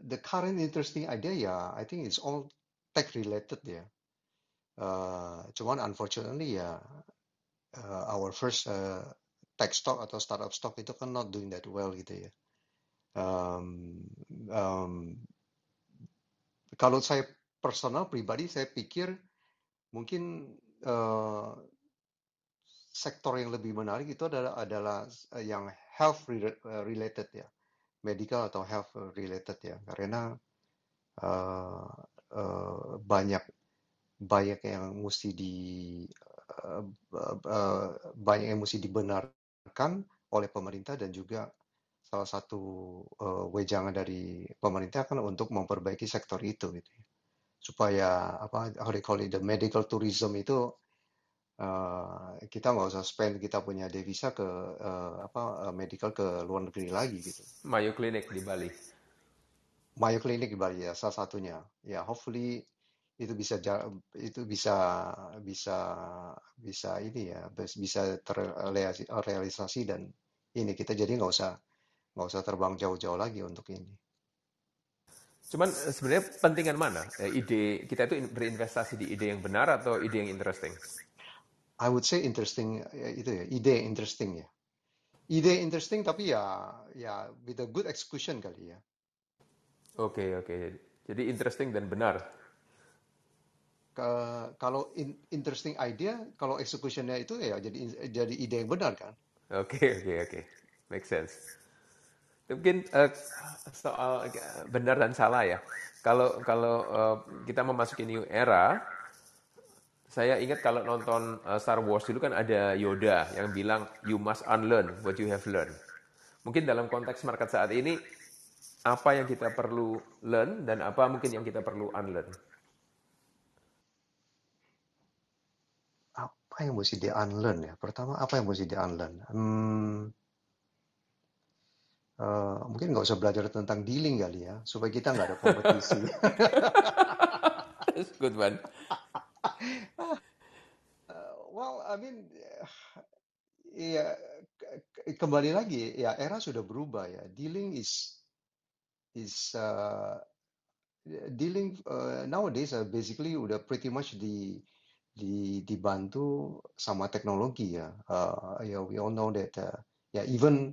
D: the current interesting idea, yeah, I think it's all tech related, yeah. Uh, cuman unfortunately ya, uh, our first uh, tech stock atau startup stock itu kan not doing that well gitu ya. Um, um, kalau saya personal pribadi, saya pikir mungkin sektor yang lebih menarik itu adalah adalah yang health related ya medical atau health related ya karena uh, uh, banyak banyak yang mesti di uh, uh, banyak yang mesti dibenarkan oleh pemerintah dan juga salah satu uh, wejangan dari pemerintah kan untuk memperbaiki sektor itu gitu ya. supaya apa how they call it, the medical tourism itu uh, kita nggak usah spend kita punya devisa ke uh, apa uh, medical ke luar negeri lagi gitu.
E: Mayo Clinic di Bali.
D: Mayo Clinic di Bali ya salah satunya. Ya hopefully itu bisa itu bisa bisa bisa ini ya bisa terrealisasi dan ini kita jadi nggak usah nggak usah terbang jauh-jauh lagi untuk ini.
E: Cuman sebenarnya pentingan mana? Ide kita itu berinvestasi di ide yang benar atau ide yang interesting?
D: I would say interesting ya, itu ya ide interesting ya. Ide interesting tapi ya ya with a good execution kali ya.
E: Oke okay, oke. Okay. jadi interesting dan benar.
D: Ke, kalau in, interesting idea kalau executionnya itu ya jadi jadi ide yang benar kan?
E: Oke okay, oke okay, oke. Okay. make sense. Mungkin uh, soal benar dan salah ya. Kalau kalau uh, kita memasuki new era saya ingat kalau nonton uh, Star Wars dulu kan ada Yoda yang bilang you must unlearn what you have learned. Mungkin dalam konteks market saat ini apa yang kita perlu learn dan apa mungkin yang kita perlu unlearn?
D: Apa yang mesti di unlearn ya? Pertama apa yang mesti di unlearn? Hmm, uh, mungkin nggak usah belajar tentang dealing kali ya, supaya kita nggak ada kompetisi. (laughs)
E: Good one.
D: Well, I mean, ya kembali lagi ya era sudah berubah ya. Dealing is is uh, dealing uh, nowadays uh, basically udah pretty much di di dibantu sama teknologi ya. Uh, ya we all know that uh, ya even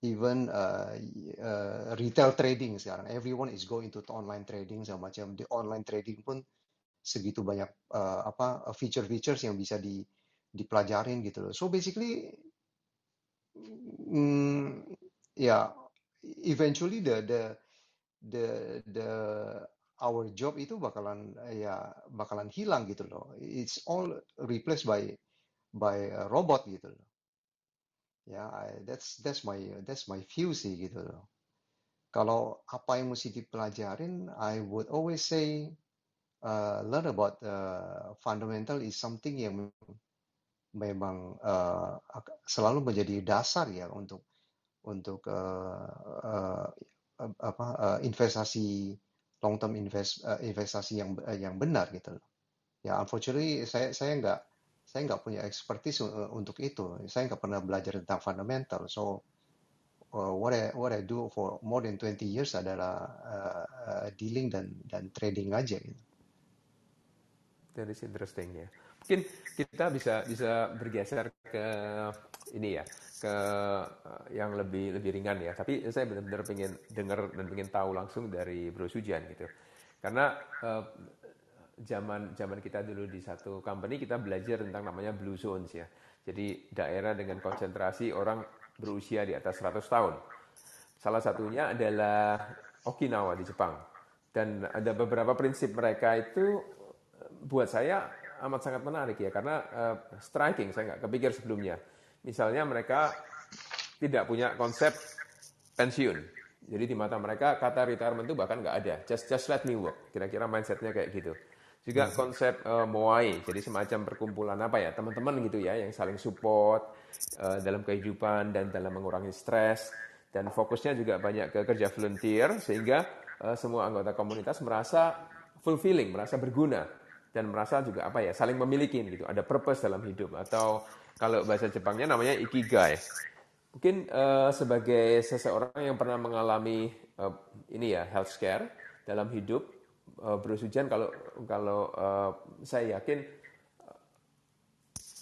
D: even uh, uh, retail trading sekarang everyone is going to online trading sama macam di online trading pun segitu banyak uh, apa feature-features yang bisa di dipelajarin gitu loh. So basically, mm, ya yeah, eventually the the the the our job itu bakalan ya bakalan hilang gitu loh. It's all replaced by by robot gitu loh. Ya, yeah, that's that's my that's my view sih gitu loh. Kalau apa yang mesti dipelajarin, I would always say uh, learn about uh, fundamental is something yang memang uh, selalu menjadi dasar ya untuk untuk uh, uh, apa uh, investasi long term invest uh, investasi yang uh, yang benar gitu loh. Ya unfortunately saya saya nggak saya nggak punya expertise uh, untuk itu. Saya nggak pernah belajar tentang fundamental. So uh, what I what I do for more than 20 years adalah uh, uh, dealing dan dan trading aja gitu.
E: That is interesting ya. Mungkin kita bisa bisa bergeser ke ini ya, ke eh, yang lebih lebih ringan ya. Tapi saya benar-benar pengen dengar dan pengen tahu langsung dari Bro Sujan gitu. Karena uh, zaman zaman kita dulu di satu company kita belajar tentang namanya blue zones ya. Jadi daerah dengan konsentrasi orang berusia di atas 100 tahun. Salah satunya adalah Okinawa di Jepang. Dan ada beberapa prinsip mereka itu buat saya amat sangat menarik ya karena uh, striking saya nggak kepikir sebelumnya. Misalnya mereka tidak punya konsep pensiun. Jadi di mata mereka kata retirement itu bahkan nggak ada. Just just let me work. Kira-kira mindsetnya kayak gitu. Juga hmm. konsep uh, moai, jadi semacam perkumpulan apa ya teman-teman gitu ya yang saling support uh, dalam kehidupan dan dalam mengurangi stres dan fokusnya juga banyak ke kerja volunteer sehingga uh, semua anggota komunitas merasa fulfilling, merasa berguna dan merasa juga apa ya saling memiliki gitu. Ada purpose dalam hidup. Atau kalau bahasa Jepangnya namanya ikigai. Mungkin uh, sebagai seseorang yang pernah mengalami uh, ini ya health scare dalam hidup uh, Bro Sujan kalau kalau uh, saya yakin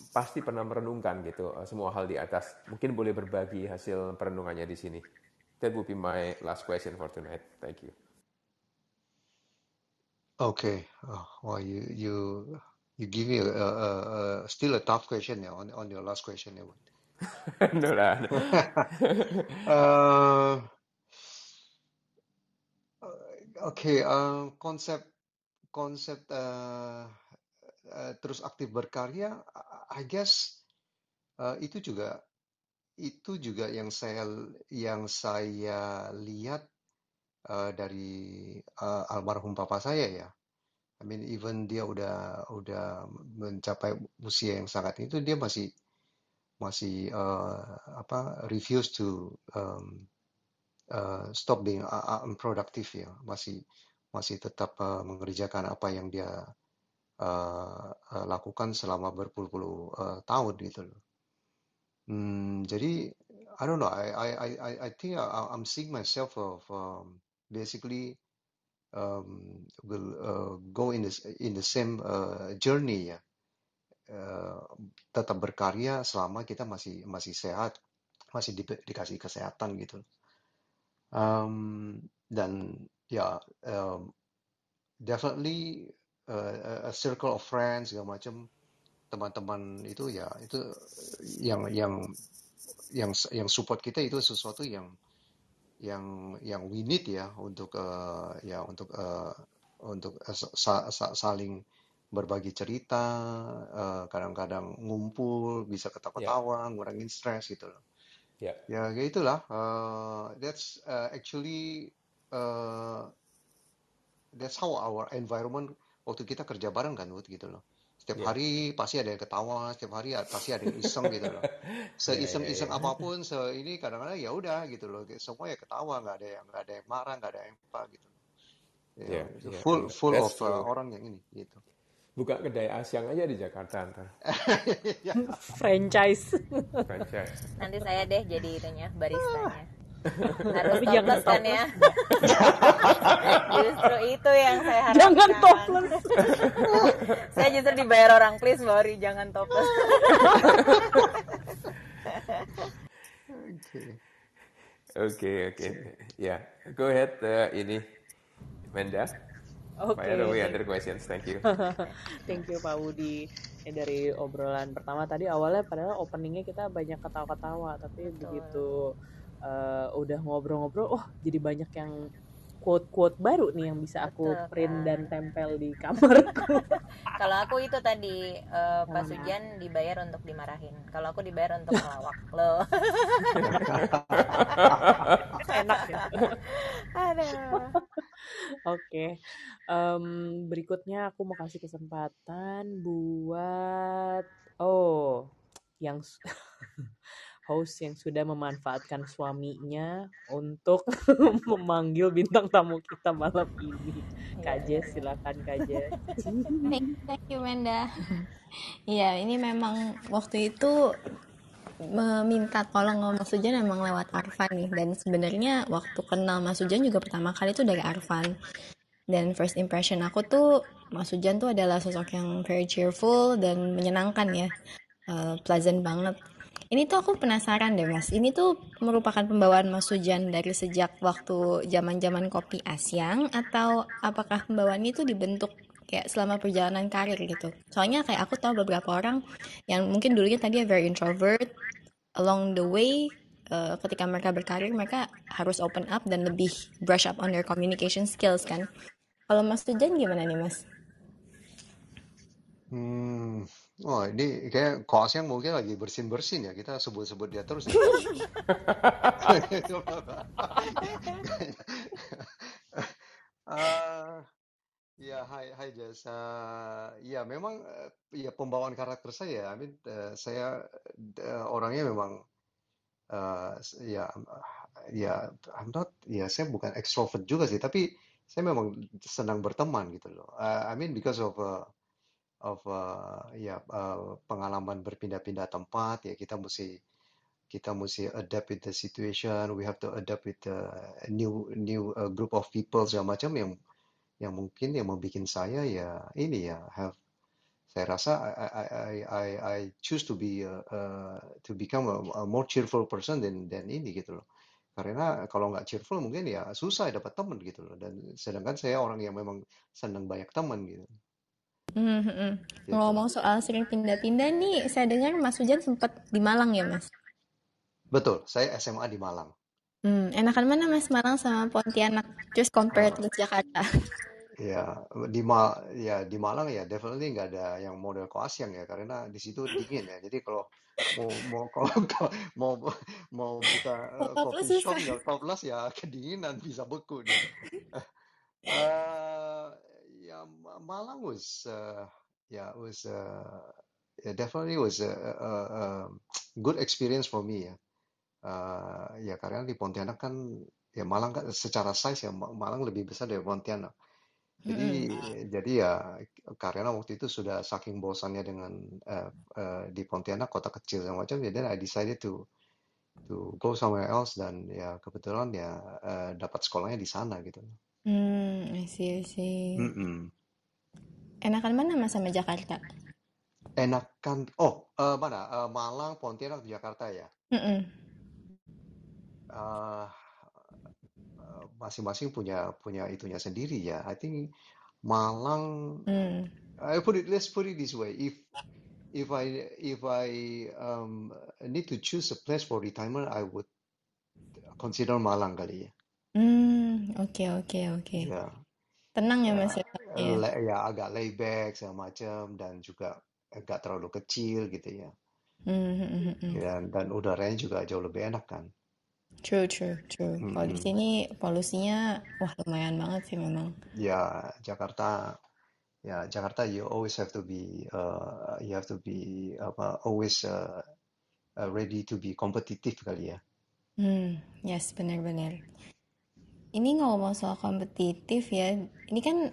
E: pasti pernah merenungkan gitu uh, semua hal di atas. Mungkin boleh berbagi hasil perenungannya di sini. That would be my last question for tonight. Thank you
D: Okay. Oh, well, you you you give me a, a, a, a still a tough question yeah, on on your last question. Yeah. (laughs)
E: no lah. (laughs)
D: uh, okay. Uh, konsep konsep uh, uh, terus aktif berkarya, I guess uh, itu juga itu juga yang saya yang saya lihat uh, dari uh, almarhum papa saya ya. I mean even dia udah udah mencapai usia yang sangat itu dia masih masih uh, apa refuse to um, uh, stop being unproductive ya masih masih tetap uh, mengerjakan apa yang dia uh, uh, lakukan selama berpuluh-puluh uh, tahun gitu loh. Hmm, jadi I don't know I I I I think I'm seeing myself of um, basically um, will uh, go in the in the same uh, journey ya. Uh, tetap berkarya selama kita masih masih sehat masih di, dikasih kesehatan gitu. Um, dan ya um, definitely uh, a circle of friends segala macam teman-teman itu ya itu yang yang yang yang support kita itu sesuatu yang yang yang we need ya untuk uh, ya untuk uh, untuk uh, sa sa saling berbagi cerita, kadang-kadang uh, ngumpul, bisa ketawa-tawa, yeah. ngurangin stres gitu loh. Yeah. Ya kayak itulah. Uh, that's uh, actually uh, that's how our environment waktu kita kerja bareng kan, Wood, gitu loh. Setiap yeah. hari pasti ada yang ketawa, setiap hari pasti ada yang iseng gitu loh. (laughs) Seiseng-iseng yeah, yeah, yeah. apa pun, se ini kadang-kadang ya udah gitu loh. Semua ya ketawa, nggak ada yang nggak ada yang marah, nggak ada yang apa gitu. Ya, yeah, yeah, full yeah. full That's of uh, orang yang ini gitu.
E: buka kedai asyang aja di Jakarta ntar. (laughs)
D: Ya,
A: Franchise.
E: Franchise.
B: Nanti saya deh jadi itunya baristanya. Harus
A: Tapi jangan
B: topless kan ya. (laughs) justru itu yang saya harapkan.
A: Jangan topless. (laughs)
B: saya justru dibayar orang please Bori jangan topless.
D: Oke.
E: Oke, oke. Ya, go ahead uh, ini Menda.
A: Oke.
E: Fire away other questions. Thank you. (laughs)
A: Thank you Pak Budi. Ini dari obrolan pertama tadi awalnya padahal openingnya kita banyak ketawa-ketawa tapi begitu uh, udah ngobrol-ngobrol, oh jadi banyak yang quote-quote baru nih yang bisa aku
B: Betul,
A: print
B: kan.
A: dan tempel di kamarku. (laughs)
B: Kalau aku itu tadi eh, Pak Sujan dibayar untuk dimarahin. Kalau aku dibayar untuk melawak loh. (laughs)
A: Enak ya. Oke, Em, berikutnya aku mau kasih kesempatan buat oh yang (laughs) host yang sudah memanfaatkan suaminya untuk (laughs) memanggil bintang tamu kita malam ini. Kak Jess, silakan Kak Jess. (laughs)
C: Thank you, thank you Menda. Iya, ini memang waktu itu meminta tolong sama Mas Sujan emang lewat Arfan nih dan sebenarnya waktu kenal Mas Sujan juga pertama kali itu dari Arfan dan first impression aku tuh Mas Sujan tuh adalah sosok yang very cheerful dan menyenangkan ya Eh, pleasant banget ini tuh aku penasaran deh Mas. Ini tuh merupakan pembawaan Mas Sujan dari sejak waktu zaman-zaman kopi Asyang atau apakah pembawaan itu dibentuk kayak selama perjalanan karir gitu? Soalnya kayak aku tahu beberapa orang yang mungkin dulunya tadi very introvert along the way uh, ketika mereka berkarir mereka harus open up dan lebih brush up on their communication skills kan. Kalau Mas Tujan gimana nih Mas?
D: Hmm, oh ini kayak kos yang mungkin lagi bersin-bersin ya. Kita sebut-sebut dia terus. nih. (laughs) Ah, ya, hai, hai Jess. Ah, ya, memang eh, ya pembawaan karakter saya. I mean, eh, saya eh, orangnya memang ya, ya, I'm not, ya, saya bukan extrovert juga sih. Tapi saya memang senang berteman gitu loh. Ah, I mean, because of uh, of uh, ya uh, pengalaman berpindah-pindah tempat ya kita mesti kita mesti adapt with the situation we have to adapt with the new new uh, group of people segala macam yang yang mungkin yang membuat saya ya ini ya have saya rasa I I I I, I choose to be uh, uh, to become a, a more cheerful person than than ini gitu loh. Karena kalau nggak cheerful mungkin ya susah dapat teman gitu loh. Dan sedangkan saya orang yang memang senang banyak teman gitu
C: Hmm, hmm, hmm.
D: gitu
C: Ngomong soal sering pindah-pindah nih, saya dengar Mas Tujan sempat di Malang ya Mas?
D: betul saya SMA di Malang
C: Hmm, enakan mana Mas Malang sama Pontianak? Just compare
D: Uh,
C: with Jakarta.
D: Ya, di Ma ya di Malang ya definitely nggak ada yang model Koasyang ya karena di situ dingin ya. Jadi kalau mau mau (laughs) kalau kalau mau mau buka eh, coffee shop nggak 14 ya kedinginan bisa beku dia. Eh, ya Ma- Malang was uh, ya was uh, ya definitely was a, a, a good experience for me ya. Eh, ya karena di Pontianak kan ya Malang kan secara size ya Ma- Malang lebih besar dari Pontianak. Jadi
C: Mm-mm.
D: jadi ya karena waktu itu sudah saking bosannya dengan eh, eh, di Pontianak kota kecil segala macam, jadi I decided to to go somewhere else dan ya kebetulan ya eh, dapat sekolahnya di sana gitu.
C: Hmm, I see, I see.
D: Mm-mm.
C: Enakan mana Mas sama Jakarta?
D: Enakan oh eh, mana Eh, Malang, Pontianak, Jakarta ya.
C: Mm-mm.
D: Eh, eh, masing-masing punya punya itunya sendiri ya. I think Malang
C: Hmm.
D: I put it let's put it this way. If if I if I um need to choose a place for retirement, I would consider Malang kali ya.
C: Hmm, oke, oke, oke.
D: Ya,
C: Tenang ya
D: ya,
C: Mas ya? Iya.
D: le- ya agak lay back segala macam dan juga agak terlalu kecil gitu ya.
C: Hmm, hmm, hmm, hmm.
D: Dan dan udaranya juga jauh lebih enak kan.
C: True, true, true. Kalau di
D: Mm-mm.
C: sini polusinya, wah lumayan banget sih memang.
D: Ya Jakarta ya Jakarta you always have to be uh, you have to be apa always uh, uh, ready to be competitive kali ya.
C: Hmm, yes, benar-benar. Ini ngomong soal kompetitif ya, ini kan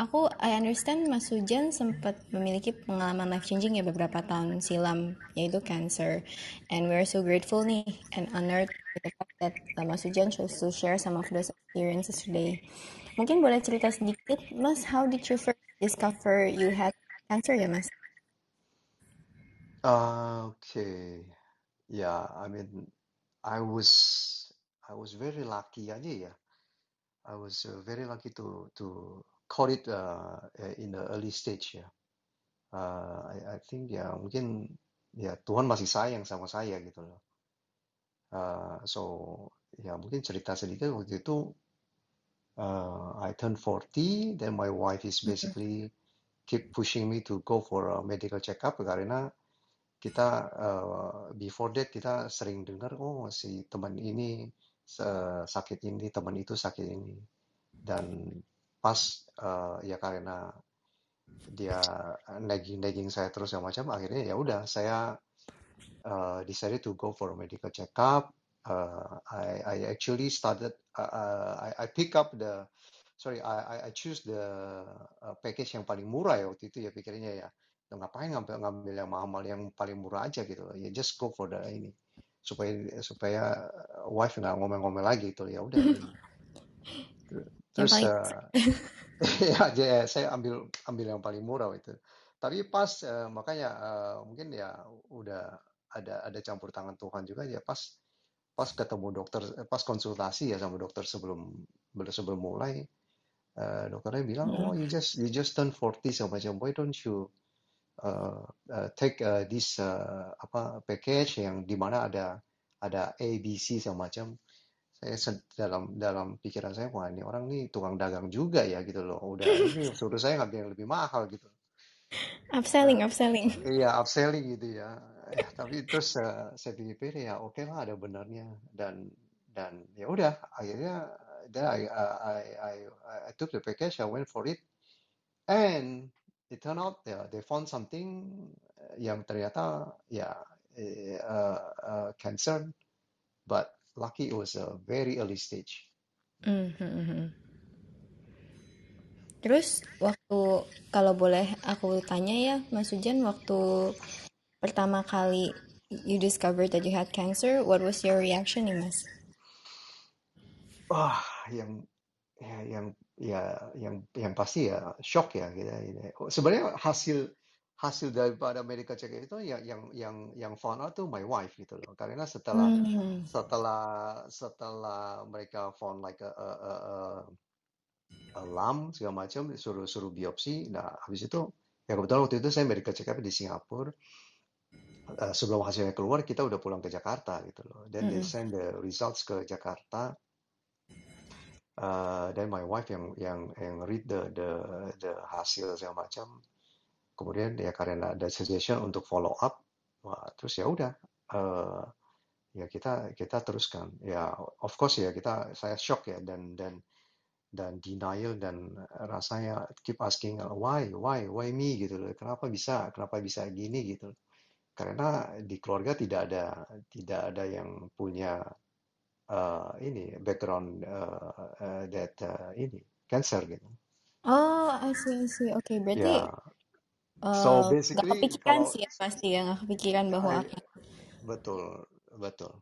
C: aku I understand Mas Sujan sempat memiliki pengalaman life changing ya beberapa tahun silam yaitu cancer and we're so grateful nih and honored with the fact that uh, Mas Sujan chose to share some of those experiences today. Mungkin boleh cerita sedikit Mas how did you first discover you had cancer ya Mas?
D: Uh, okay. Yeah, I mean, I was I was very lucky aja ya. I was uh, very lucky to to caught it uh, in the early stage ya. Uh, I, I think ya mungkin ya Tuhan masih sayang sama saya gitu loh. Uh, so ya mungkin cerita sedikit waktu itu uh, I turned 40, then my wife is basically keep pushing me to go for a medical checkup karena kita uh, before that kita sering dengar oh si teman ini sakit ini teman itu sakit ini. Dan pas uh, ya karena dia nagging nagging saya terus yang macam akhirnya ya udah saya uh, decided to go for a medical checkup. Uh, I I actually started uh, I I pick up the sorry I I choose the package yang paling murah ya waktu itu ya pikirnya ya. Ngapain ngambil ngambil yang mahal yang paling murah aja gitu. Ya just go for the ini supaya supaya wife nggak ngomel-ngomel lagi gitu. Ya udah. (laughs) Terus uh, ya, ya saya ambil ambil yang paling murah itu. Tapi pas uh, makanya uh, mungkin ya udah ada ada campur tangan Tuhan juga ya pas pas ketemu dokter pas konsultasi ya sama dokter sebelum sebelum mulai uh, dokternya bilang mm. oh you just you just turn 40 sama macam why don't you uh, uh, take uh, this uh, apa package yang di mana ada ada A B C semacam saya dalam dalam pikiran saya wah ini orang nih tukang dagang juga ya gitu loh. Udah (laughs) ini suruh saya ngambil yang lebih mahal gitu.
C: Upselling nah, upselling.
D: iya upselling gitu ya. Ya tapi terus uh, saya pikir-pikir ya oke okay lah ada benarnya. Dan dan ya udah akhirnya then I, I I I took the package I went for it. And it turned out yeah, they found something uh, yang ternyata ya yeah, uh, uh, cancer, but lucky it was a very early stage.
C: Mm-hmm. Terus waktu kalau boleh aku tanya ya Mas Ujan waktu pertama kali you discovered that you had cancer, what was your reaction nih Mas?
D: Wah, yang ya, yang ya yang yang pasti ya shock ya gitu. gitu. Sebenarnya hasil hasil daripada medical check itu yang yang yang yang found out tuh my wife gitu loh. Karena setelah hmm. setelah setelah mereka found like a, a, a, a, a lump segala macam suruh suruh biopsi. Nah habis itu ya kebetulan waktu itu saya medical check up di Singapura. Uh, sebelum hasilnya keluar kita udah pulang ke Jakarta gitu loh. Dan hmm. they send the results ke Jakarta uh, dan my wife yang yang yang read the the the hasil segala macam. Kemudian ya karena ada suggestion untuk follow up wah terus ya udah uh, ya kita kita teruskan. Ya of course ya kita saya shock ya dan dan dan denial dan rasanya keep asking why why why me? gitu kenapa bisa kenapa bisa gini? gitu karena di keluarga tidak ada tidak ada yang punya uh, ini background uh, uh, that uh, ini cancer gitu.
C: Oh, I see, I see. Oke, okay, berarti yeah. uh,
D: so basically
C: gak kepikiran kalau, sih ya pasti ya, gak kepikiran bahwa I,
D: betul, betul.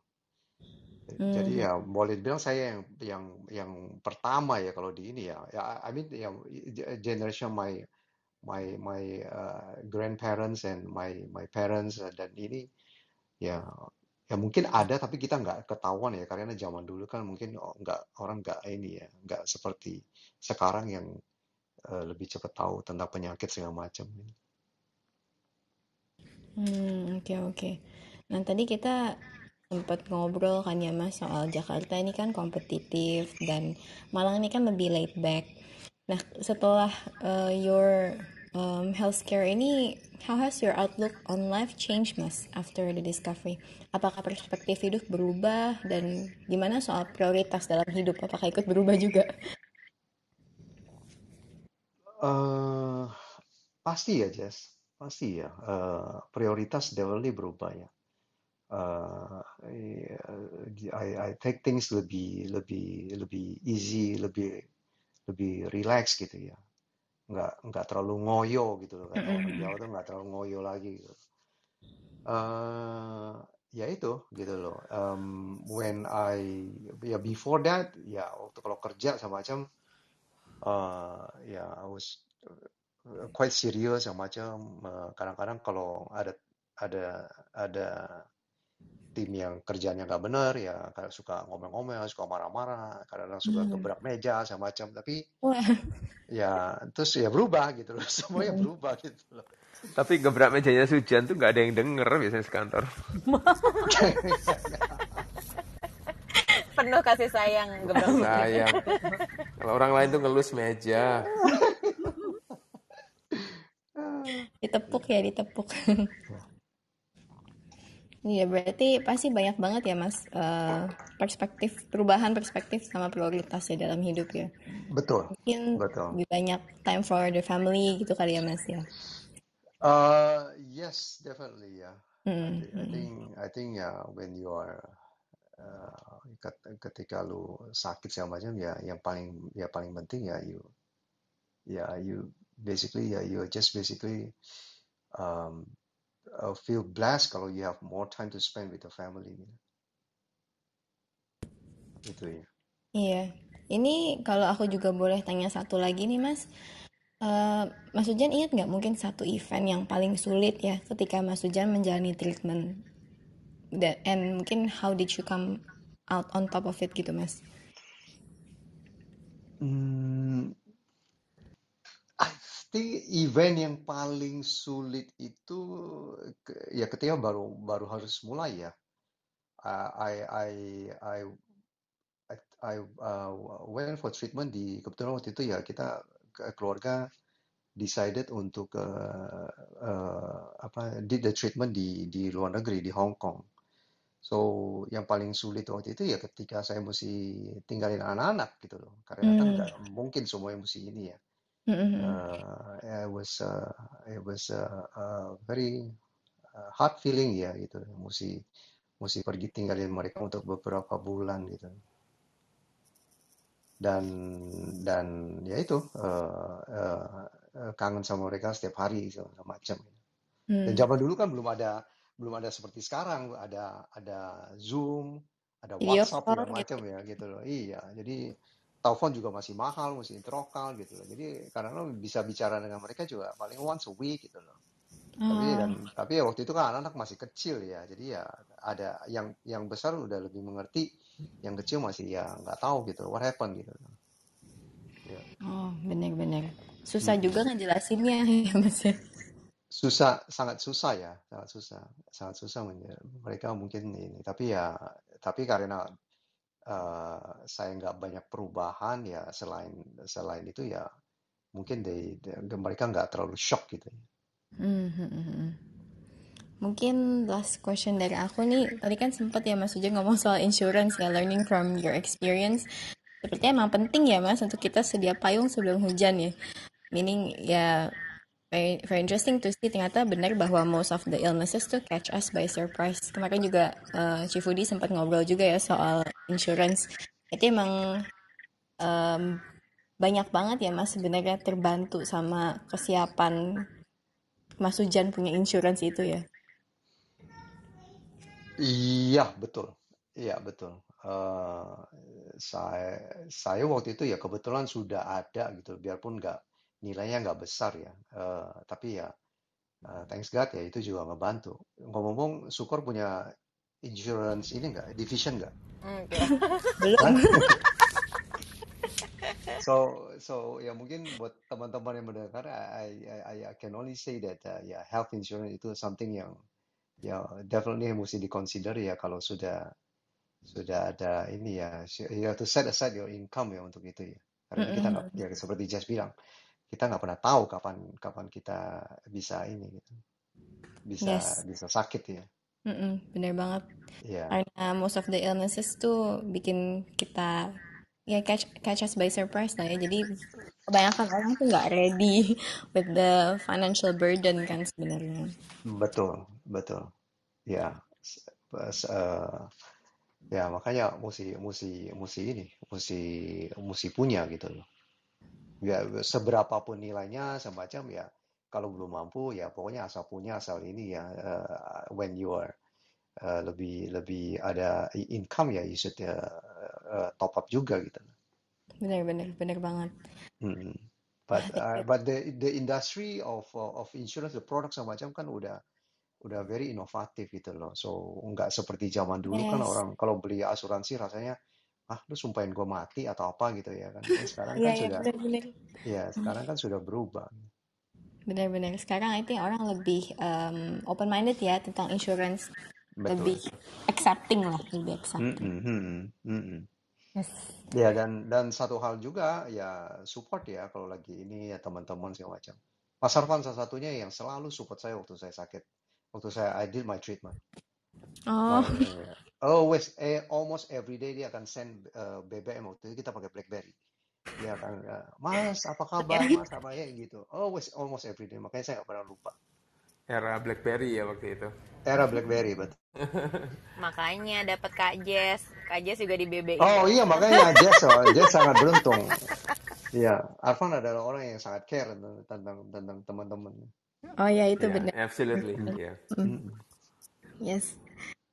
D: Hmm. Jadi ya boleh dibilang saya yang yang yang pertama ya kalau di ini ya. Ya I mean yang generation my my my uh, grandparents and my my parents uh, dan ini ya ya mungkin ada tapi kita nggak ketahuan ya karena zaman dulu kan mungkin nggak orang nggak ini ya nggak seperti sekarang yang uh, lebih cepat tahu tentang penyakit segala macam.
C: Hmm oke okay, oke. Okay. Nah tadi kita sempat ngobrol kan ya mas soal Jakarta ini kan kompetitif dan Malang ini kan lebih laid back. Nah setelah uh, your um, healthcare ini, how has your outlook on life changed, Mas, after the discovery? Apakah perspektif hidup berubah dan gimana soal prioritas dalam hidup? Apakah ikut berubah juga?
D: Uh, pasti ya, Jess. Pasti ya. Uh, prioritas definitely berubah ya. Uh, I, I take things lebih lebih lebih easy, lebih lebih relax gitu ya nggak nggak terlalu ngoyo gitu loh kata orang Jawa tuh nggak terlalu ngoyo lagi gitu. Eh, ya itu gitu loh. Um, when I ya before that ya waktu kalau kerja sama macam uh, ya I was uh, quite serious sama macam. Uh, kadang-kadang kalau ada ada ada tim yang kerjanya nggak benar ya kadang suka ngomel-ngomel, suka marah-marah, kadang-kadang suka
C: Hmm.
D: gebrak meja sama macam. Tapi
C: Wah, (laughs)
D: ya terus ya berubah gitu loh. (laughs) Semuanya berubah gitu loh.
E: Tapi gebrak mejanya Sujan tuh nggak ada yang denger biasanya sekantor. (laughs)
B: penuh kasih sayang gebrak
E: Sayang. Kalau orang lain tuh ngelus meja.
C: ditepuk ya, ditepuk. Iya, berarti pasti banyak banget ya, Mas, eh, perspektif, perubahan perspektif sama prioritas ya dalam hidup ya.
D: Betul,
C: Mungkin
D: betul.
C: lebih banyak time for the family gitu kali ya, Mas ya.
D: Uh, yes, definitely, yeah. I,
C: Hmm,
D: I
C: hmm.
D: think, I think, yeah, when you are uh, ket- ketika lu sakit segala macam, ya, yang paling, ya paling penting ya you, ya you basically, ya you just basically um, uh, feel blessed kalau you have more time to spend with the family. gitu. Itu ya.
C: Iya, ini kalau aku juga boleh tanya satu lagi nih, Mas. Eh, Mas Ujan ingat nggak mungkin satu event yang paling sulit ya ketika Mas Ujan menjalani treatment? Da- And mungkin how did you come out on top of it gitu, Mas?
D: Hmm, I think event yang paling sulit itu ke- ya ketika baru baru harus mulai ya. Uh, I I I I, uh, went for treatment di kebetulan waktu itu ya kita ke- keluarga decided untuk uh, uh, apa did the treatment di di luar negeri di Hong Kong. So yang paling sulit waktu itu ya ketika saya mesti tinggalin anak-anak gitu loh. Karena kan
C: Hmm,
D: nggak mungkin semuanya mesti ini ya.
C: Hmm, hmm.
D: Uh, it was uh, it was uh, uh, very uh, hard feeling ya gitu. Mesti mesti pergi tinggalin mereka untuk beberapa bulan gitu. Dan dan ya itu uh, uh, uh, kangen sama mereka setiap hari segala macam. Dan
C: Hmm.
D: zaman dulu kan belum ada belum ada seperti sekarang ada ada Zoom, ada
C: Video
D: WhatsApp
C: call
D: segala
C: gitu.
D: macam ya gitu loh. Iya, jadi telepon juga masih mahal, mesti interlokal gitu loh. Jadi karena lo bisa bicara dengan mereka juga paling once a week gitu loh. Tapi
C: Oh,
D: dan tapi ya waktu itu kan anak-anak masih kecil ya, jadi ya ada yang yang besar udah lebih mengerti, yang kecil masih ya nggak tahu gitu what happened gitu. Ya.
C: oh, bener-bener. Susah
D: Mm-mm.
C: juga ngejelasinnya (laughs) ya, Mas ya.
D: Susah, sangat susah ya, sangat susah, sangat susah men- mereka mungkin ini. Tapi ya, tapi karena uh, saya nggak banyak perubahan ya selain selain itu ya mungkin they, they- mereka nggak terlalu shock gitu.
C: Hmm, hmm, hmm, hmm. Mungkin last question dari aku nih, tadi kan sempat ya Mas Uja ngomong soal insurance ya, learning from your experience. Sepertinya emang penting ya Mas untuk kita sedia payung sebelum hujan ya. Meaning ya very, very interesting to see ternyata benar bahwa most of the illnesses tuh catch us by surprise. Kemarin juga eh, Chief Woody sempat ngobrol juga ya soal insurance. Itu emang em, banyak banget ya Mas sebenarnya terbantu sama kesiapan Mas Hujan punya insurance itu ya.
D: Iya betul, iya betul. Eh, saya saya waktu itu ya kebetulan sudah ada gitu, biarpun nggak nilainya nggak besar ya, Eh, tapi ya eh, thanks God ya itu juga ngebantu. Ngomong-ngomong, Sukor punya insurance ini nggak, division nggak? (laughs) (laughs) So, so ya mungkin buat teman-teman yang mendengar, I, I, I I can only say that uh, ya health insurance itu something yang ya definitely mesti diconsider ya kalau sudah sudah ada ini ya, you have to set aside your income ya untuk itu ya. Karena kita nggak,
C: Mm-mm.
D: ya seperti Jess bilang, kita nggak pernah tahu kapan kapan kita bisa ini gitu, bisa
C: Yes.
D: bisa sakit ya.
C: Mm-mm, bener banget.
D: Ya,
C: Karena most of the illnesses tuh bikin kita ya catch catch us by surprise lah ya. Jadi kebanyakan orang tuh nggak ready (laughs) with the financial burden kan sebenarnya.
D: betul, betul. Ya, eh, ya makanya mesti mesti mesti ini, mesti mesti punya gitu loh. Ya seberapapun nilainya semacam ya kalau belum mampu ya pokoknya asal punya asal ini ya uh, when you are uh, lebih lebih ada income ya you should uh, uh, top up juga gitu.
C: Benar-benar benar banget.
D: Hmm. But uh, but the the industry of of insurance the product semacam kan udah udah very inovatif gitu loh. So nggak seperti zaman dulu kan
C: Yes.
D: orang kalau beli asuransi rasanya ah lu sumpahin gue mati atau apa gitu ya kan. Eh, sekarang
C: Iya
D: kan
C: ya
D: sudah
C: benar-benar.
D: ya sekarang kan sudah berubah.
C: Benar-benar. Sekarang I think orang lebih um, open minded ya tentang insurance, lebih
D: Betul.
C: accepting lah, lebih accepting.
D: Mm-mm, mm-mm, mm-mm.
C: Yes.
D: Ya dan dan satu hal juga ya support ya kalau lagi ini ya teman-teman segala macam. Mas Arfan salah satunya yang selalu support saya waktu saya sakit, waktu saya I did my treatment.
C: Oh,
D: always eh, almost every day dia akan send uh, BBM waktu itu kita pakai BlackBerry. Dia akan uh, Mas apa kabar Mas apa ya gitu. Always almost every day makanya saya nggak pernah lupa.
E: Era BlackBerry ya waktu itu.
D: Era BlackBerry betul. (laughs)
B: Makanya dapat Kak Jess. Kak Jess juga di BBI.
D: Oh iya makanya Jess, oh, Jess sangat beruntung. Iya, Arfan adalah orang yang sangat care tentang tentang, tentang teman-teman.
C: oh ya itu
E: Ya,
C: benar.
E: absolutely. Ya.
D: Mm.
C: Yes.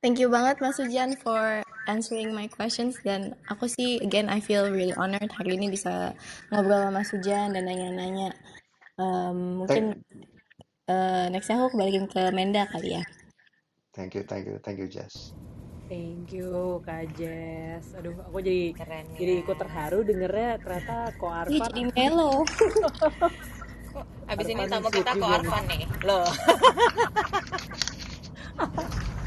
C: Thank you banget Mas Sujan for answering my questions dan aku sih again I feel really honored hari ini bisa ngobrol sama Mas Sujan dan nanya-nanya. Um, mungkin
D: Thank,
C: uh, nextnya aku kembaliin ke Menda kali ya.
D: thank you, thank you, thank you Jess.
A: Thank you Kak Jess. Aduh, aku jadi
B: Keren
A: jadi
B: ya.
A: ikut terharu dengernya ternyata Ko
C: Ih
A: Arfan
C: jadi melo.
B: Abis ini tamu kita
A: nih.
B: Arfan nih. Loh. (laughs)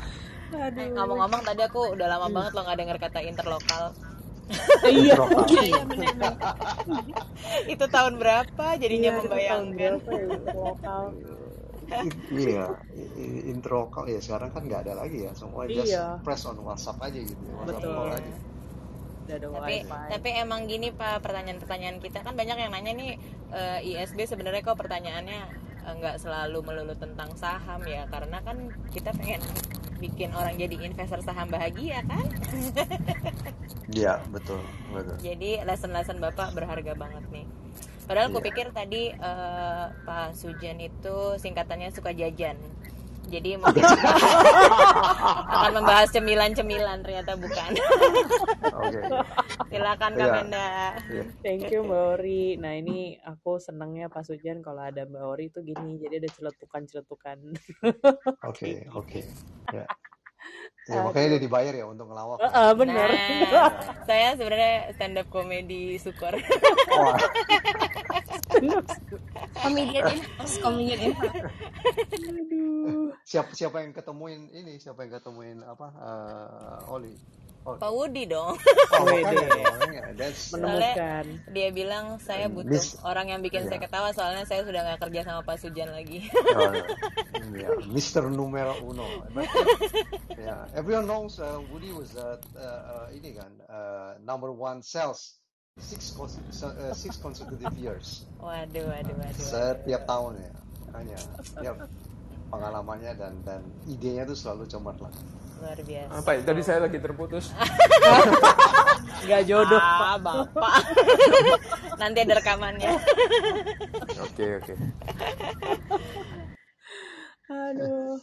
B: Eh,
A: Aduh.
B: ngomong-ngomong tadi aku udah lama banget loh nggak denger kata interlokal.
A: Iya.
C: Iya. (laughs)
B: Itu tahun berapa jadinya
A: iya
B: membayangkan.
A: ya lokal.
D: Iya, intro call ya sekarang kan nggak ada lagi ya, semua just
A: Iya,
D: press on WhatsApp aja gitu, ya, WhatsApp
A: betul.
D: call aja.
A: Udah ada
B: Tapi
A: wifi.
B: tapi emang gini Pak pertanyaan-pertanyaan kita kan banyak yang nanya nih eh, ISB sebenarnya kok pertanyaannya nggak selalu melulu tentang saham ya karena kan kita pengen bikin orang jadi investor saham bahagia kan. (laughs)
D: Iya, betul, betul.
B: Jadi lesson-lesson Bapak berharga banget nih. Padahal
D: Iya.
B: kupikir tadi eh, Pak Sujan itu singkatannya suka jajan. Jadi mungkin (laughs) akan membahas cemilan-cemilan ternyata bukan.
D: Oke,
B: Silakan Kak Menda.
D: iya.
A: Thank you Mbak Ori. Nah ini aku senengnya Pak Sujan kalau ada Mbak Ori itu gini, jadi ada celetukan-celetukan.
D: Oke, oke. Ya. Ya, makanya dia dibayar ya untuk ngelawak.
A: Eh,
D: ya.
A: eh, bener.
B: Nah, (laughs) saya sebenarnya stand up comedy syukur.
C: Comedian in-house.
A: Aduh.
D: siapa siapa yang ketemuin ini? Siapa yang ketemuin apa? eh, Oli. Oh,
B: Pak Wudi dong.
D: oh (laughs)
A: Menemukan.
B: Dia bilang saya butuh
D: Miss.
B: orang yang bikin saya
D: Ya.
B: ketawa soalnya saya sudah nggak kerja sama Pak Sujan lagi. (laughs)
D: Oh, yeah, Mr. Numero Uno. But, (laughs) yeah, everyone knows uh, Woody was uh, uh, uh, ini kan uh, number one sales six cons- uh, six consecutive years
B: Waduh, waduh, waduh.
D: setiap tahun ya. Makanya setiap pengalamannya dan dan idenya tuh selalu cemerlang.
B: Luar biasa.
E: Apa ya? Tadi saya lagi terputus. (laughs)
A: Gak jodoh.
B: Ah, Bapak. (laughs) Nanti ada rekamannya.
E: Oke, oke.
A: Aduh.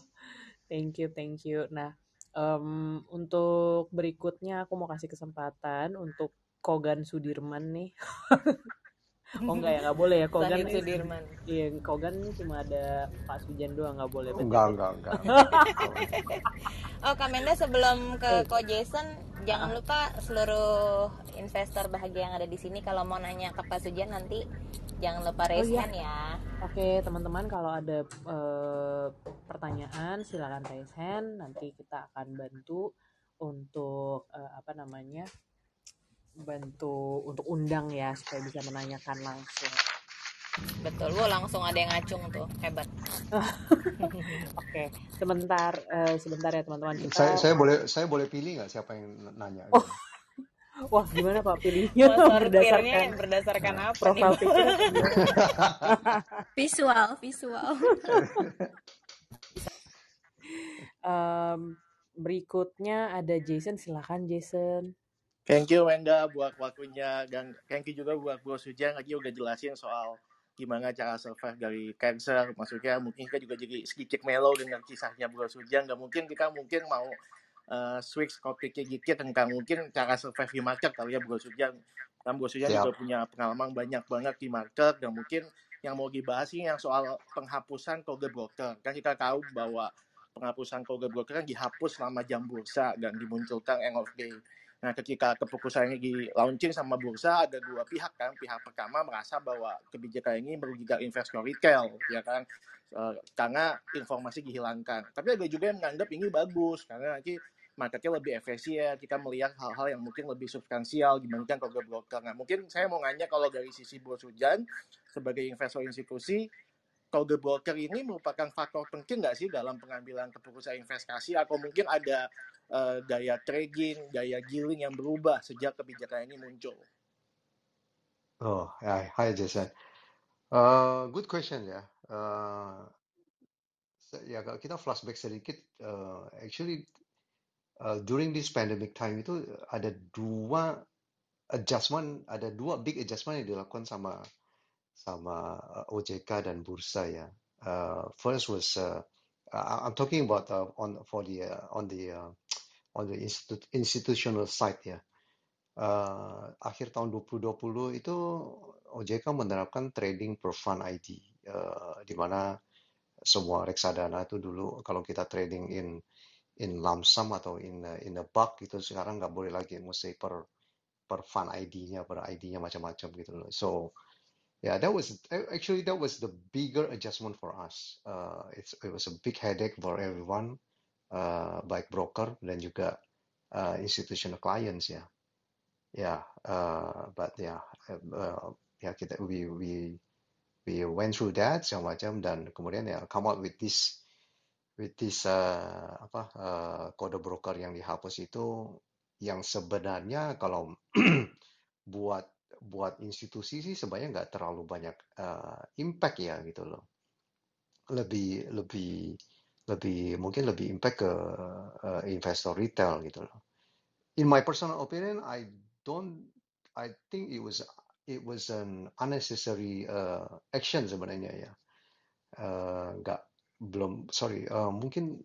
A: Thank you, thank you. Nah, em, untuk berikutnya aku mau kasih kesempatan untuk Kogan Sudirman nih. (laughs) oh enggak ya, nggak boleh ya Kogan. Nih.
B: Sudirman.
A: Iya, Kogan cuma ada Pak Sujan doang nggak boleh. berarti.
D: Enggak enggak enggak. (laughs)
B: Oh, Kak Menda sebelum ke Ko Jason, jangan lupa seluruh investor bahagia yang ada di sini kalau mau nanya ke Pak Sujan nanti jangan lupa raise
A: iya.
B: hand ya.
A: Oke, teman-teman kalau ada eh, pertanyaan silakan raise hand. Nanti kita akan bantu untuk eh, apa namanya? Bantu untuk undang ya supaya bisa menanyakan langsung.
B: Betul, bu langsung ada yang ngacung tuh, hebat. (laughs)
A: Oke, sebentar eh, sebentar ya teman-teman kita.
D: Saya saya boleh saya boleh pilih nggak siapa yang nanya?
A: Oh, (laughs) Wah, gimana Pak pilihnya
B: sortirnya (laughs)
A: berdasarkan
B: berdasarkan apa nih?
A: profil picture?
C: Visual, visual.
A: Em, berikutnya ada Jason, silakan Jason.
F: Thank you Wenda buat waktunya dan thank you juga buat Bro Sujan lagi udah jelasin soal gimana cara survive dari cancer. Maksudnya mungkin kita juga jadi sedikit melo dengan kisahnya Bro Sujan dan mungkin kita mungkin mau uh, switch topiknya dikit tentang mungkin cara survive di market kali ya Bro Sujan. Kan Bro Sujan juga punya pengalaman banyak banget di market dan mungkin yang mau dibahas ini yang soal penghapusan kode broker. Kan kita tahu bahwa penghapusan kode broker kan dihapus selama jam bursa dan dimunculkan end of day. Nah, ketika keputusan ini di launching sama bursa, ada dua pihak kan. Pihak pertama merasa bahwa kebijakan ini merugikan investor retail, ya kan, e, karena informasi dihilangkan. Tapi ada juga yang menganggap ini bagus, karena nanti marketnya lebih efisien, kita melihat hal-hal yang mungkin lebih substansial dibandingkan kalau broker. Nah, mungkin saya mau nanya kalau dari sisi Bos Hujan, sebagai investor institusi, kode broker ini merupakan faktor penting nggak sih dalam pengambilan keputusan investasi atau mungkin ada uh, gaya trading, gaya giling yang berubah sejak kebijakan ini muncul?
D: Oh, hi, hi Jason. Uh, good question ya. Uh, ya kalau kita flashback sedikit, uh, actually uh, during this pandemic time itu ada dua adjustment, ada dua big adjustment yang dilakukan sama sama OJK dan bursa ya. Uh, first was uh, I'm talking about uh, on for the uh, on the uh, on the institu institutional side ya. Uh, akhir tahun 2020 itu OJK menerapkan trading per fund ID, uh, di mana semua reksadana itu dulu kalau kita trading in in lump sum atau in in a bulk itu sekarang nggak boleh lagi mesti per per fund ID-nya, per ID-nya macam-macam gitu loh. So yeah, that was actually that was the bigger adjustment for us. Uh, it's it was a big headache for everyone, uh, baik broker dan juga uh, institutional clients ya. Yeah, uh, but yeah, uh, ya kita we we we went through that segala macam dan kemudian ya come out with this with this uh, apa uh, kode broker yang dihapus itu yang sebenarnya kalau (clears throat) buat buat institusi sih sebenarnya nggak terlalu banyak uh, impact ya gitu loh lebih lebih lebih mungkin lebih impact ke uh, investor retail gitu loh in my personal opinion, I don't. I think it was it was an unnecessary uh, action sebenarnya ya. Uh, belum sorry uh, mungkin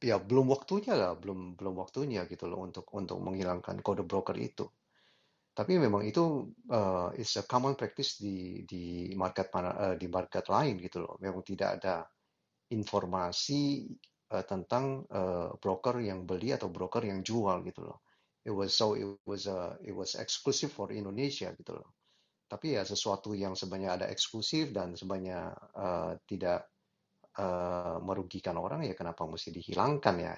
D: ya belum waktunya lah belum belum waktunya gitu loh untuk untuk menghilangkan kode broker itu tapi memang itu uh, is a common practice di di market uh, di market lain gitu loh memang tidak ada informasi uh, tentang uh, broker yang beli atau broker yang jual gitu loh it was so it was uh, it was exclusive for Indonesia gitu loh. Tapi ya sesuatu yang sebenarnya ada eksklusif dan sebenarnya uh, tidak uh, merugikan orang ya kenapa mesti dihilangkan ya?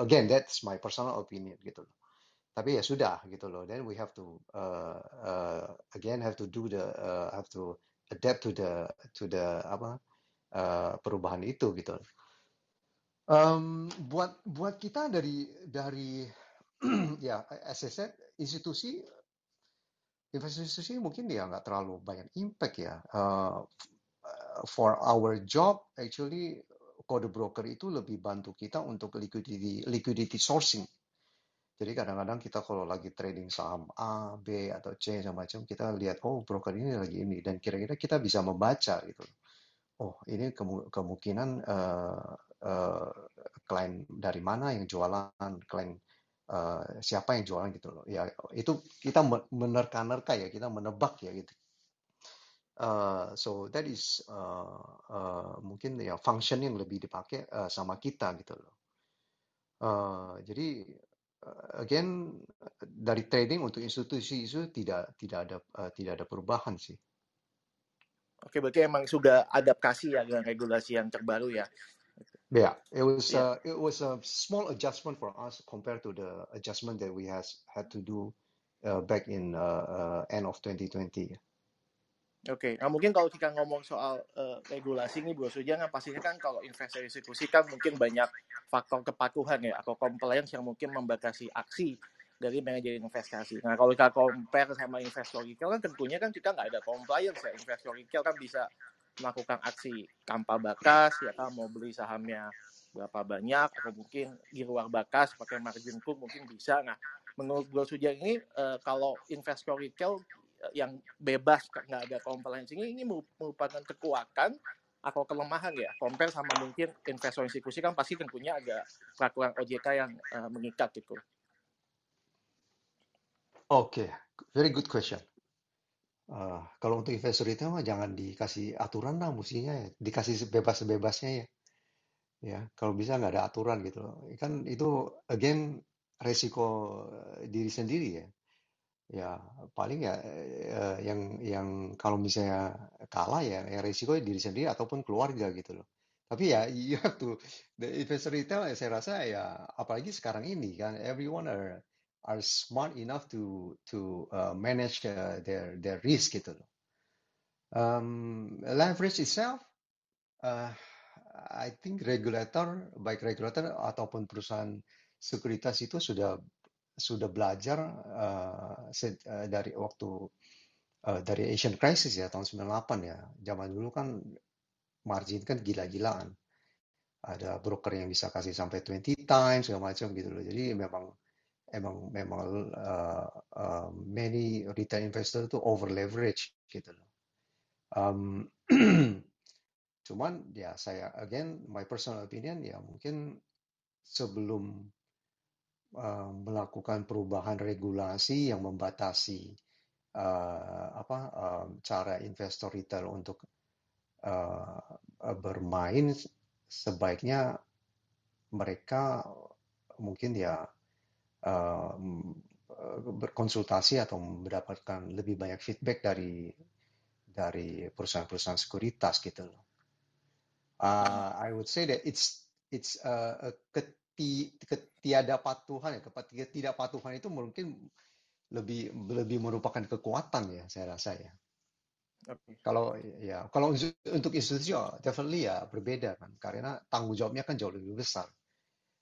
D: Again that's my personal opinion gitu loh. Tapi ya sudah gitu loh. Then we have to uh, uh, again have to do the uh, have to adapt to the to the apa uh, perubahan itu gitu. Um, buat buat kita dari dari (clears throat) ya, as I said, institusi institusi mungkin ya nggak terlalu banyak impact ya. Uh, for our job, actually kode broker itu lebih bantu kita untuk liquidity liquidity sourcing. Jadi kadang-kadang kita kalau lagi trading saham A, B atau C macam macam kita lihat oh broker ini lagi ini dan kira-kira kita bisa membaca gitu. Oh ini kemungkinan uh, uh, klien dari mana yang jualan, klien uh, siapa yang jualan gitu loh. Ya itu kita menerka-nerka ya, kita menebak ya gitu. Uh, so that is uh, uh, mungkin ya function yang lebih dipakai uh, sama kita gitu loh. Uh, jadi again dari trading untuk institusi itu tidak tidak ada uh, tidak ada perubahan sih.
F: Oke, berarti emang sudah adaptasi ya dengan regulasi yang terbaru ya.
D: Yeah, it was yeah. Uh, it was a small adjustment for us compared to the adjustment that we has had to do uh, back in uh, uh, end of 2020.
F: Oke, okay. nah mungkin kalau kita ngomong soal uh, regulasi ini Bu Suja, kan pastinya kan kalau investor institusi kan mungkin banyak faktor kepatuhan ya atau compliance yang mungkin membatasi aksi dari manajer investasi. Nah kalau kita compare sama investor retail kan tentunya kan kita nggak ada compliance ya. Investor retail kan bisa melakukan aksi tanpa bakas ya kan mau beli sahamnya berapa banyak atau mungkin di luar bakas pakai margin call mungkin bisa nah menurut Bro Sujang ini uh, kalau investor retail yang bebas nggak ada compliance ini ini merupakan kekuatan atau kelemahan ya compare sama mungkin investor institusi kan pasti tentunya agak peraturan OJK yang uh, mengikat gitu.
D: Oke, okay. very good question. Uh, kalau untuk investor itu mah jangan dikasih aturan lah mestinya ya, dikasih bebas-bebasnya ya. Ya, kalau bisa nggak ada aturan gitu. Kan itu again resiko diri sendiri ya. Ya, paling ya eh, yang yang kalau misalnya kalah ya yang resiko diri sendiri ataupun keluarga gitu loh. Tapi ya you have to the investor retail ya saya rasa ya apalagi sekarang ini kan everyone are are smart enough to to uh, manage uh, their their risk gitu loh. Um, leverage itself, uh, I think regulator baik regulator ataupun perusahaan sekuritas itu sudah sudah belajar uh, dari waktu uh, dari Asian crisis ya tahun 98 ya. Zaman dulu kan margin kan gila-gilaan. Ada broker yang bisa kasih sampai 20 times segala macam gitu loh. Jadi memang emang memang uh, uh, many retail investor itu over leverage gitu loh. Um, (clears throat) cuman ya saya again my personal opinion ya mungkin sebelum uh, melakukan perubahan regulasi yang membatasi uh, apa uh, cara investor retail untuk uh, bermain sebaiknya mereka mungkin ya uh, berkonsultasi atau mendapatkan lebih banyak feedback dari dari perusahaan-perusahaan sekuritas gitu loh. Uh, I would say that it's it's uh, a ketidakpatuhan ya ketidakpatuhan itu mungkin lebih lebih merupakan kekuatan ya saya rasa ya. Okay. Kalau ya kalau untuk institusi oh, definitely ya berbeda kan karena tanggung jawabnya kan jauh lebih besar.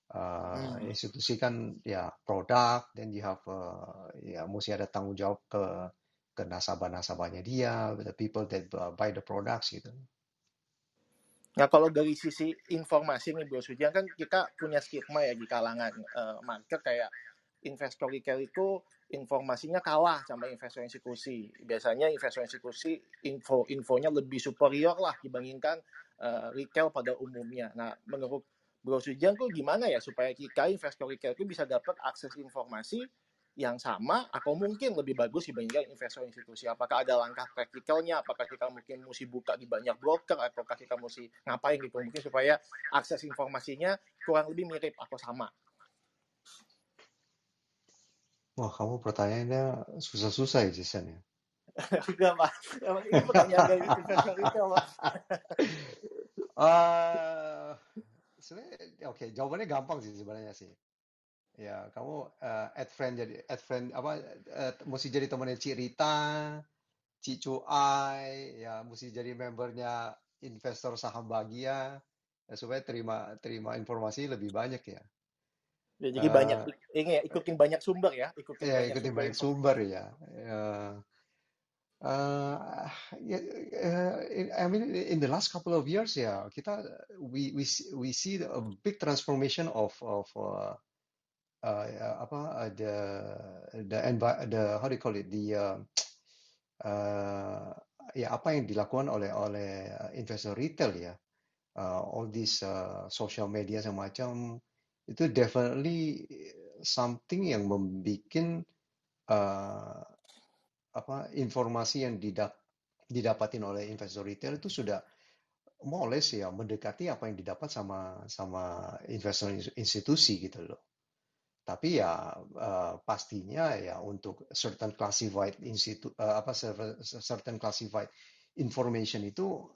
D: Uh, hmm. Institusi kan ya produk dan you have uh, ya mesti ada tanggung jawab ke ke nasabah-nasabahnya dia, the people that buy the products gitu.
F: Nah kalau dari sisi informasi nih Bro Sujian kan kita punya stigma ya di kalangan uh, market kayak investor retail itu informasinya kalah sama investor institusi. Biasanya investor institusi info infonya lebih superior lah dibandingkan uh, retail pada umumnya. Nah menurut Bro Sujian tuh gimana ya supaya kita investor retail itu bisa dapat akses informasi yang sama atau mungkin lebih bagus dibandingkan investor institusi? Apakah ada langkah praktikalnya? Apakah kita mungkin mesti buka di banyak broker? Ataukah kita mesti ngapain gitu? Mungkin supaya akses informasinya kurang lebih mirip atau sama.
D: Wah, kamu pertanyaannya susah-susah ya, Jason ya? (laughs)
F: Enggak, Pak. Ini pertanyaan dari investor retail, Pak.
D: uh, (laughs) sebenarnya, oke, okay, jawabannya gampang sih sebenarnya sih. Ya, kamu uh, add friend jadi add friend apa uh, mesti jadi temannya Cik Rita, Cik Cuai, ya mesti jadi membernya investor saham bahagia ya, supaya terima terima informasi lebih banyak ya.
F: Ya, jadi uh, banyak ini ya ikutin banyak sumber ya,
D: ikutin ya, banyak ikutin sumber banyak sumber ya. Uh, uh, yeah, uh, I mean, in the last couple of years, ya, kita we we we see a big transformation of of uh, uh, apa uh, the the the how do you call it the uh, uh, ya apa yang dilakukan oleh oleh investor retail ya uh, all these uh, social media semacam itu definitely something yang membuat uh, apa informasi yang didap, didapatin oleh investor retail itu sudah less ya mendekati apa yang didapat sama sama investor institusi gitu loh. Tapi ya uh, pastinya ya untuk certain classified institute uh, apa certain classified information itu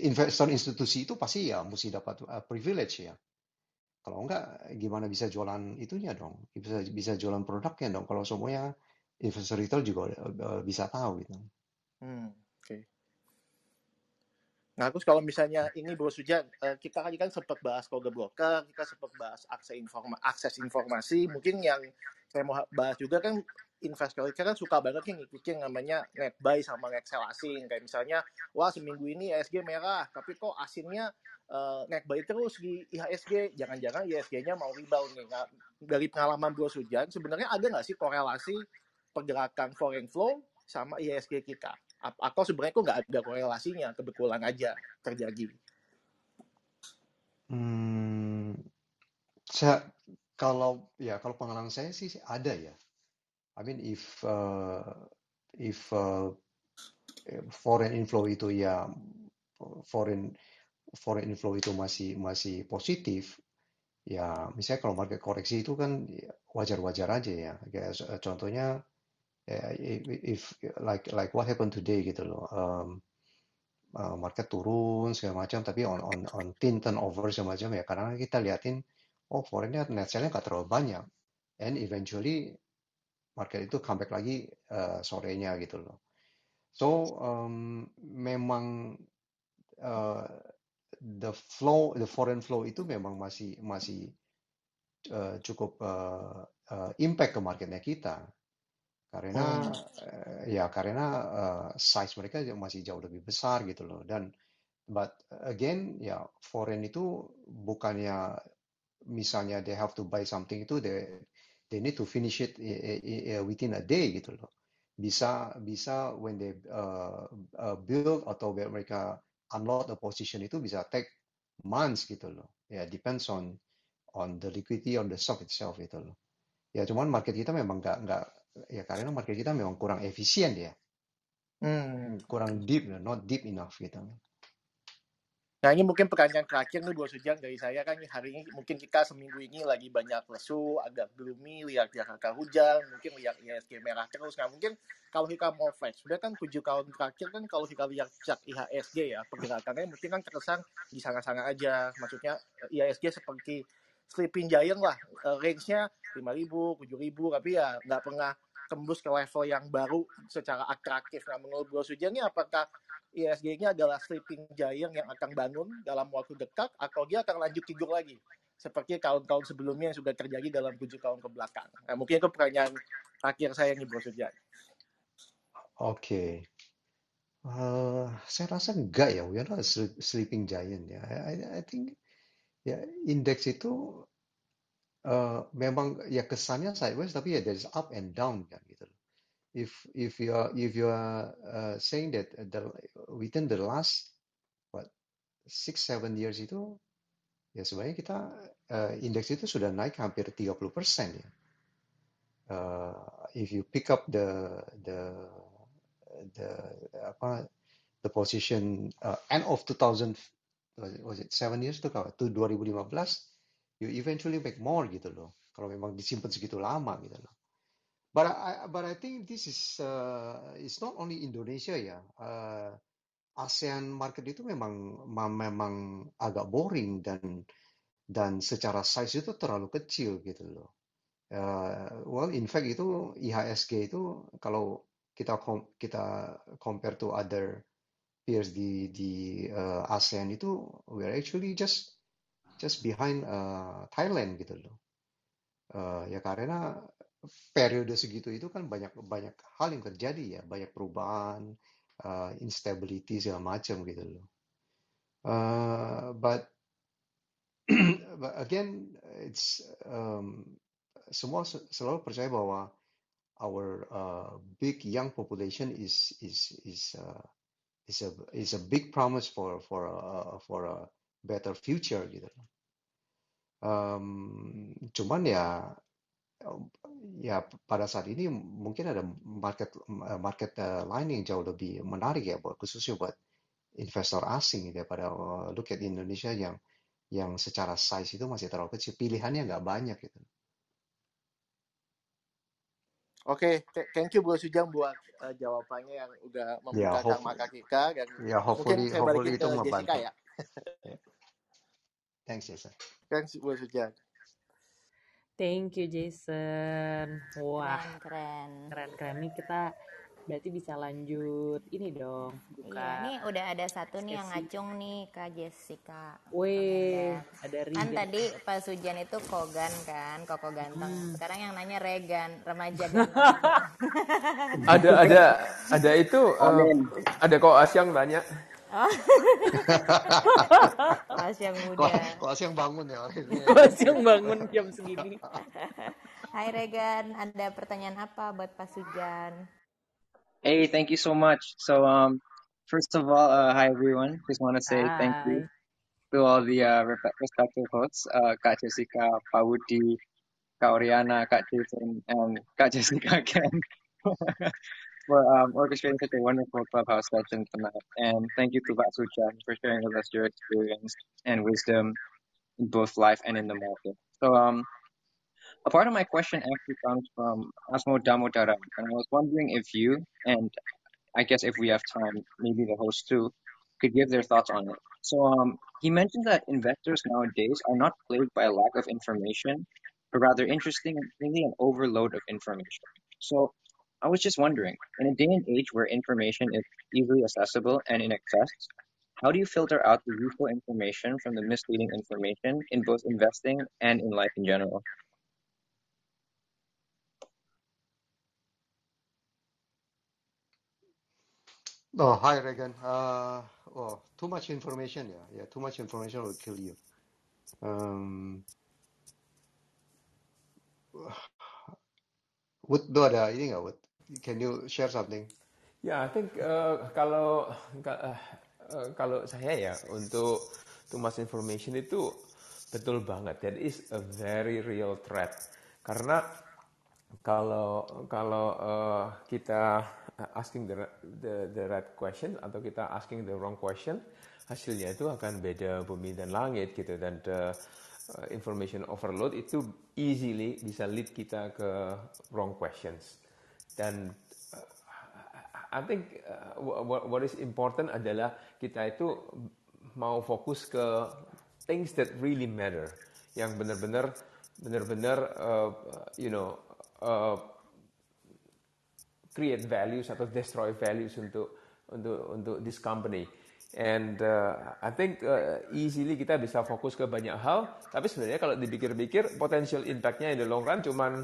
D: investor institusi itu pasti ya mesti dapat uh, privilege ya. Kalau enggak gimana bisa jualan itunya dong? Bisa bisa jualan produknya dong. Kalau semuanya investor retail juga uh, bisa tahu gitu.
F: Hmm. Nah, terus kalau misalnya ini Bro Suja, eh, kita tadi kan sempat bahas kode broker, kita sempat bahas akses, informa akses informasi. Mungkin yang saya mau bahas juga kan investor kan suka banget nih ngikutin namanya net buy sama net sell asing. Kayak misalnya wah seminggu ini IHSG merah tapi kok asingnya uh, net buy terus di IHSG jangan-jangan IHSG-nya mau rebound nih. Nah, dari pengalaman Bro Sujan sebenarnya ada nggak sih korelasi pergerakan foreign flow sama IHSG kita atau sebenarnya kok nggak ada korelasinya kebetulan aja terjadi
D: Hmm, saya, kalau ya kalau pengalaman saya sih ada ya. I mean if uh, if uh, foreign inflow itu ya foreign foreign inflow itu masih masih positif, ya misalnya kalau market koreksi itu kan wajar-wajar aja ya. Kayak contohnya ya, if like like what happened today gitu loh. Um, uh, market turun segala macam tapi on on on thin turnover segala macam ya. Karena kita liatin oh foreignnya net sale-nya nggak terlalu banyak. And eventually market itu comeback lagi uh, sorenya gitu loh. So um, memang uh, the flow the foreign flow itu memang masih masih uh, cukup uh, uh, impact ke marketnya kita karena uh, ya karena uh, size mereka masih jauh lebih besar gitu loh. Dan but again ya foreign itu bukannya misalnya they have to buy something itu they they need to finish it within a day gitu loh. Bisa bisa when they uh, uh, build atau mereka unload the position itu bisa take months gitu loh. Ya yeah, depends on on the liquidity on the stock itself itu loh. Ya cuman market kita memang nggak nggak ya karena market kita memang kurang efisien ya. Hmm. Kurang deep, not deep enough gitu.
F: Nah ini mungkin pertanyaan terakhir nih buat Sujang dari saya kan hari ini mungkin kita seminggu ini lagi banyak lesu, agak gloomy, lihat Jakarta hujan, mungkin lihat IHSG merah terus. Nah mungkin kalau kita mau flash, sudah kan tujuh tahun terakhir kan kalau kita lihat chart IHSG ya pergerakannya mungkin kan terkesan di sana-sana aja. Maksudnya IHSG seperti sleeping giant lah, range-nya 5.000, 7.000, tapi ya nggak pernah tembus ke level yang baru secara atraktif. Nah, menurut Bro Sujan ini apakah ISG-nya adalah sleeping giant yang akan bangun dalam waktu dekat atau dia akan lanjut tidur lagi? Seperti tahun-tahun sebelumnya yang sudah terjadi dalam tujuh tahun ke belakang. Nah, mungkin itu pertanyaan akhir saya nih Bro Sujan.
D: Oke. Okay. Uh, saya rasa enggak ya, we are not sleeping giant ya. I, I think ya indeks itu uh, memang ya kesannya sideways tapi ya there's up and down kan gitu If if you are if you are uh, saying that the within the last what six seven years itu ya sebenarnya kita uh, indeks itu sudah naik hampir 30 persen ya. Uh, if you pick up the the the apa the position uh, end of 2000 was it seven years itu kalau 2015 you eventually make more gitu loh. Kalau memang disimpan segitu lama gitu loh. But I, but I think this is uh, it's not only Indonesia ya. Uh, ASEAN market itu memang memang agak boring dan dan secara size itu terlalu kecil gitu loh. Uh, well, in fact itu IHSG itu kalau kita kita compare to other peers di di uh, ASEAN itu we're actually just just behind uh, Thailand gitu loh. Uh, ya karena periode segitu itu kan banyak banyak hal yang terjadi ya, banyak perubahan, uh, instability segala macam gitu loh. Uh, but (clears throat) but again, it's um, semua selalu percaya bahwa our uh, big young population is is is uh, is a is a big promise for for uh, for a better future gitu. Um, cuman ya ya pada saat ini mungkin ada market market uh, lain yang jauh lebih menarik ya buat khususnya buat investor asing daripada uh, look at Indonesia yang yang secara size itu masih terlalu kecil pilihannya nggak banyak gitu.
F: Oke, okay, thank you Bu Sujang buat uh, jawabannya yang udah membuka yeah, mata kita dan
D: ya, hopefully, mungkin saya balikin ke Jessica ya.
F: Thanks, Jason. Thanks, Bu Sujan.
A: Thank you, Jason. Wah,
B: keren, keren.
A: Keren, keren. Ini kita Berarti bisa lanjut ini dong,
B: Iya,
A: buka
B: nih udah ada satu nih yang ngacung nih Kak Jessica.
A: Weh, ada
B: Kan
A: Regan.
B: tadi Pak Sujan itu Kogan kan, Koko ganteng.
A: Hmm.
B: Sekarang yang nanya Regan, remaja. (laughs)
E: Ada ada ada itu eh,
G: Amin.
E: ada koas yang tanya.
B: Pas (laughs) yang muda.
D: Kelas, kelas yang bangun ya akhirnya.
A: Kelas yang bangun jam segini.
B: Hai Regan, ada pertanyaan apa buat Pak Sujan?
G: Hey, thank you so much. So, um, first of all, uh, hi everyone. Just want to say thank you to all the uh, respective hosts, uh, Kak Jessica, Pak Woody, Kak Oriana, Kak Jason, and Kak Jessica (laughs) again (laughs) for um, orchestrating such a wonderful clubhouse session tonight. And thank you to Pak Sujan for sharing with us your experience and wisdom in both life and in the market. So, um, a part of my question actually comes from Asmo Damodaram, and I was wondering if you and I guess if we have time, maybe the host too, could give their thoughts on it. So um, he mentioned that investors nowadays are not plagued by a lack of information, but rather interestingly an overload of information. So I was just wondering, in a day and age where information is easily accessible and in excess, how do you filter out the useful information from the misleading information in both investing and in life in general?
D: Oh, hi Regan. Uh, oh, too much information, yeah, yeah, too much information will kill you. Um, Wood, do ada ini nggak, Wood? Can you share something?
E: Ya, I think eh, kalau ka- eh, eh, kalau saya ya untuk too much information itu betul banget. That is a very real threat. Karena kalau kalau eh, kita asking the, the the right question atau kita asking the wrong question, hasilnya itu akan beda bumi dan langit gitu dan the, uh, information overload itu easily bisa lead kita ke wrong questions. Dan uh, I think uh, what, what is important adalah kita itu mau fokus ke things that really matter, yang benar-benar benar-benar uh, you know uh, create values atau destroy values untuk untuk untuk this company. And uh, I think uh, easily kita bisa fokus ke banyak hal, tapi sebenarnya kalau dipikir-pikir potential impact-nya in the long run cuman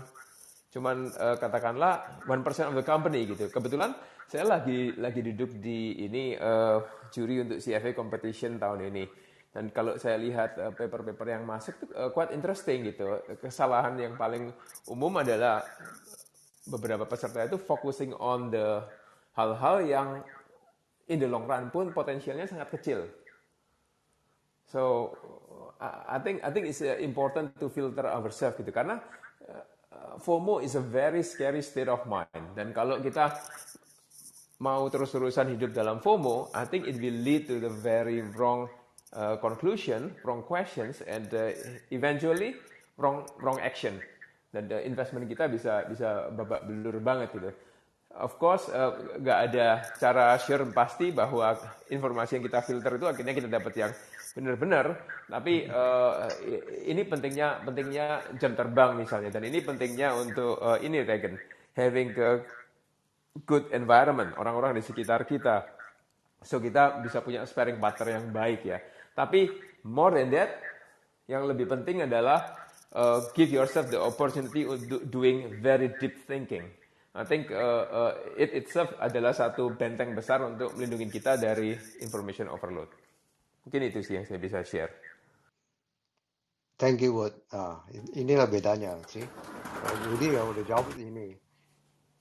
E: cuman uh, katakanlah one percent of the company gitu. Kebetulan saya lagi lagi duduk di ini uh, juri untuk CFA competition tahun ini. Dan kalau saya lihat uh, paper-paper yang masuk tuh uh, quite interesting gitu. Kesalahan yang paling umum adalah beberapa peserta itu focusing on the hal-hal yang in the long run pun potensialnya sangat kecil. So I think I think it's uh, important to filter ourselves gitu karena FOMO is a very scary state of mind dan kalau kita mau terus-terusan hidup dalam FOMO, I think it will lead to the very wrong uh, conclusion, wrong questions, and uh, eventually wrong wrong action. Dan the investment kita bisa bisa babak belur banget gitu. Of course, uh, nggak ada cara sure pasti bahwa informasi yang kita filter itu akhirnya kita dapat yang benar-benar. Tapi uh, ini pentingnya pentingnya jam terbang misalnya, dan ini pentingnya untuk uh, ini Regan, having a good environment, orang-orang di sekitar kita. So kita bisa punya sparring partner yang baik ya. Tapi more than that, yang lebih penting adalah uh, give yourself the opportunity untuk doing very deep thinking. I think uh, uh, it itself adalah satu benteng besar untuk melindungi kita dari information overload. Mungkin itu sih yang saya bisa share.
D: Thank you, Wood. Ah, inilah bedanya sih. Kalau Budi ya udah jawab ini.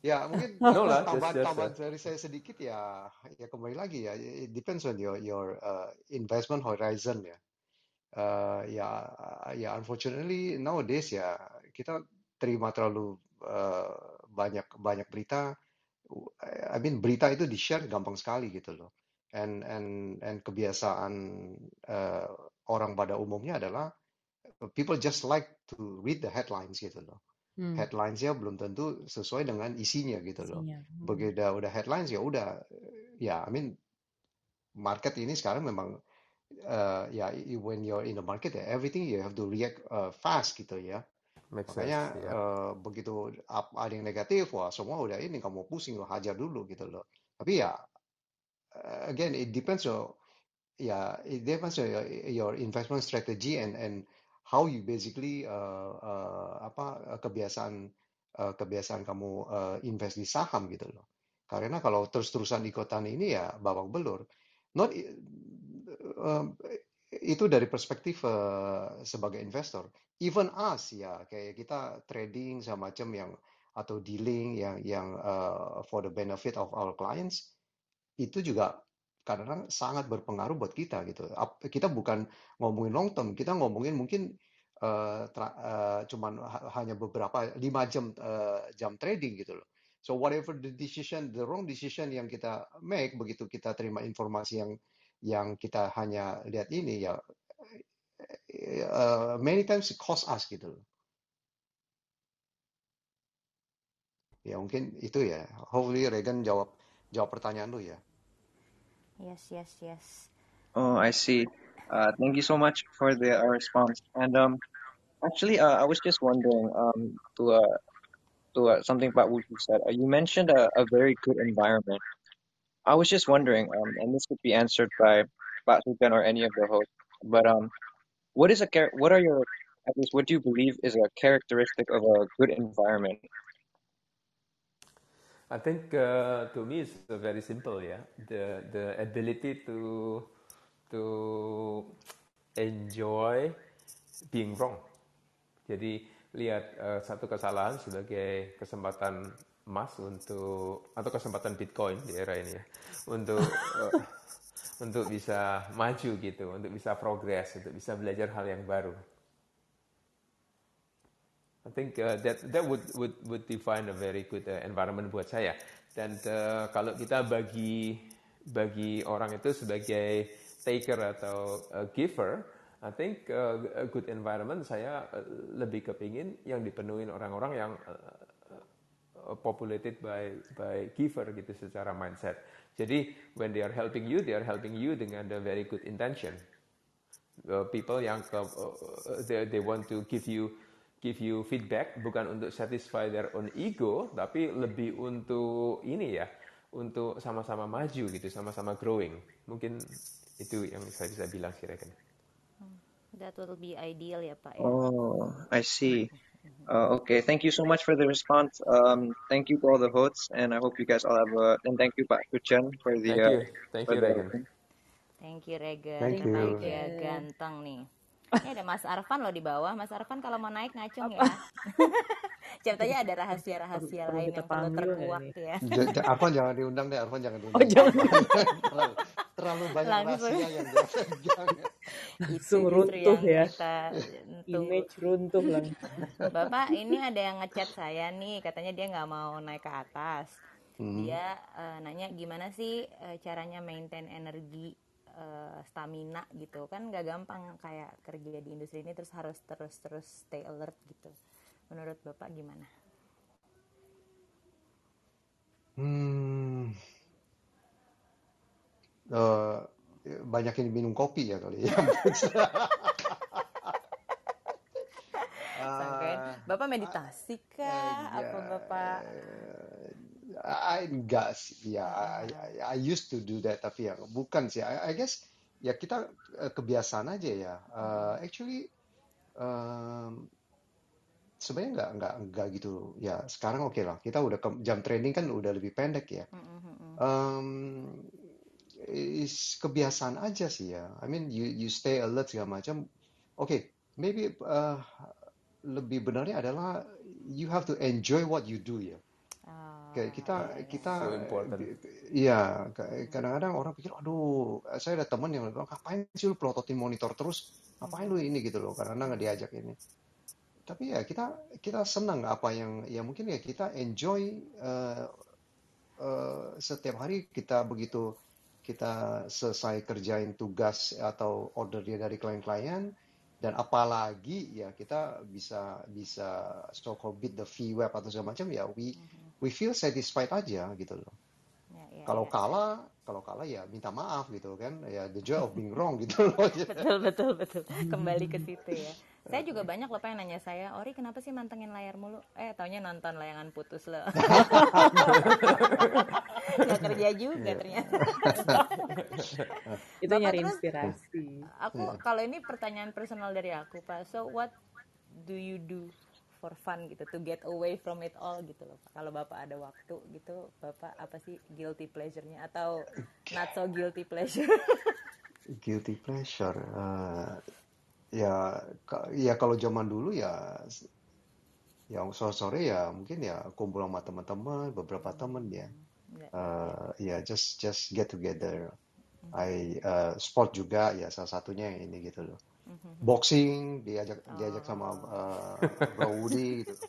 D: Ya, mungkin (laughs)
E: No lah, just
D: tambahan
E: just
D: tambahan
E: uh,
D: dari saya sedikit ya, ya kembali lagi ya. It depends on your your uh, investment horizon ya. Uh, ya, ya unfortunately nowadays ya kita terima terlalu uh, banyak banyak berita. I mean berita itu di share gampang sekali gitu loh. And and and kebiasaan uh, orang pada umumnya adalah people just like to read the headlines gitu loh.
A: Hmm,
D: Headlinesnya belum tentu sesuai dengan isinya gitu loh.
A: isinya. Hmm.
D: Begitu udah, udah headlines ya udah, ya I mean market ini sekarang memang uh, ya when you're in the market ya everything you have to react uh, fast gitu ya.
E: Makes
D: Makanya
E: sense. Ya.
D: eh, begitu ada yang negatif, wah semua udah ini kamu pusing lo hajar dulu gitu loh. Tapi ya uh, again it depends on yeah it depends on your, your investment strategy and and how you basically uh, uh, apa uh, kebiasaan uh, kebiasaan kamu uh, invest di saham gitu loh. Karena kalau terus-terusan ikutan ini ya babak belur. Not uh, itu dari perspektif uh, sebagai investor. Even us ya kayak kita trading sama macam yang atau dealing yang yang uh, for the benefit of our clients itu juga kadang-kadang sangat berpengaruh buat kita gitu. Kita bukan ngomongin long term, kita ngomongin mungkin uh, tra- uh, cuman ha- hanya beberapa lima jam uh, jam trading gitu loh. So whatever the decision, the wrong decision yang kita make begitu kita terima informasi yang yang kita hanya lihat ini ya uh, many times it cost us gitu loh. Ya mungkin itu ya. Hopefully Regan jawab jawab pertanyaan lu ya.
B: Yes, yes, yes.
G: Oh, I see. Uh, thank you so much for the uh, response. And um, actually, uh, I was just wondering um, to uh, to uh, something about what you said. Uh, you mentioned a, a very good environment. I was just wondering, um, and this could be answered by Pak Sujan or any of the hosts. But um, what is a char- what are your at least what do you believe is a characteristic of a good environment?
E: I think uh, to me it's very simple ya. The the ability to to enjoy being wrong. Jadi lihat uh, satu kesalahan sebagai kesempatan emas untuk atau kesempatan Bitcoin di era ini ya untuk uh, untuk bisa maju gitu, untuk bisa progres, untuk bisa belajar hal yang baru. I think uh, that that would would would define a very good uh, environment buat saya. Dan uh, kalau kita bagi bagi orang itu sebagai taker atau uh, giver, I think uh, a good environment saya uh, lebih kepingin yang dipenuhi orang-orang yang uh, uh, populated by by giver gitu secara mindset. Jadi when they are helping you, they are helping you dengan a very good intention. Uh, people yang ke, uh, they, they want to give you give you feedback bukan untuk satisfy their own ego tapi lebih untuk ini ya untuk sama-sama maju gitu sama-sama growing mungkin itu yang saya bisa bilang sih Reken.
B: That will be ideal ya Pak ya.
G: Oh, I see. Uh, okay, thank you so much for the response. Um, thank you to all the hosts, and I hope you guys all have a. And thank you, Pak Kuchen, for the.
E: Thank
G: Uh,
E: you, thank
G: for
E: you
G: the
E: Regen.
B: Thank you Regan.
D: Thank you.
B: naik ya ganteng nih. Ini ada Mas Arfan loh di bawah. Mas Arfan kalau mau naik ngacung ya. (laughs) Ceritanya ada rahasia-rahasia lain yang perlu
A: nggak
B: terkuak ya.
D: Arfan jangan diundang deh, Arfan jangan
A: Oh
D: diundang.
A: jangan (laughs)
D: terlalu, banyak
B: Langsung.
D: rahasia yang dia pegang. (laughs)
A: Langsung runtuh ya.
B: kita.
A: Image runtuh langsung.
B: Bapak ini ada yang ngechat saya nih, katanya dia nggak mau naik ke atas.
D: Hmm.
B: Dia eh, nanya gimana sih eh, caranya maintain energi eh, stamina gitu kan nggak gampang kayak kerja di industri ini terus harus terus terus stay alert gitu. Menurut bapak gimana?
D: Hmm. Eh, banyakin minum kopi ya kali ya. (laughs)
B: Sangkain, bapak meditasi kah?
D: eh,
B: Apa
D: ya,
B: bapak?
D: I enggak sih, ya I, I, I used to do that tapi ya bukan sih. I, I guess ya kita eh, kebiasaan aja ya. Eh, actually em, sebenarnya nggak nggak nggak gitu. Ya sekarang oke lah. Kita udah ke- jam training kan udah lebih pendek ya. Um, is kebiasaan aja sih ya. I mean, you you stay alert segala macam. Oke, maybe uh, lebih benarnya adalah you have to enjoy what you do ya.
B: Oh,
D: Kayak kita
B: iya, iya.
D: kita
E: So important.
D: Iya, ka- kadang-kadang orang pikir, aduh, saya ada teman yang bilang, ngapain sih lu pelototin monitor terus? Ngapain lu ini gitu loh? Karena nggak diajak ini. Tapi ya kita kita senang apa yang ya mungkin ya kita enjoy uh, uh, setiap hari kita begitu kita selesai kerjain tugas atau order dia dari klien-klien dan apalagi ya kita bisa bisa so called beat the fee web atau segala macam ya we we feel satisfied aja gitu loh.
B: Ya, ya,
D: Kalau
B: ya.
D: kalah, kalau kalah ya minta maaf gitu kan. Ya the joy of (laughs) being wrong gitu loh.
B: betul betul betul (laughs) kembali ke situ ya Saya juga banyak loh pengen nanya saya, Ori kenapa sih mantengin layar mulu? Eh, taunya nonton layangan putus loh. (laughs) Gak kerja juga
E: Iya.
B: ternyata.
A: Itu
B: Bapak
A: nyari
B: terus
A: inspirasi.
B: aku kalau ini pertanyaan personal dari aku Pak. So what do you do for fun gitu to get away from it all gitu loh. Pak. Kalau Bapak ada waktu gitu, Bapak apa sih guilty pleasure-nya atau not so guilty pleasure?
D: Guilty pleasure. eh, ya, ya kalau zaman dulu ya, ya sore-sore ya mungkin ya kumpul sama teman-teman, beberapa teman ya. Eh, ya just just get together. I eh, sport juga ya salah satunya yang ini gitu loh. Boxing diajak diajak sama
B: Oh.
D: eh, (laughs) Bro Woody gitu. (laughs)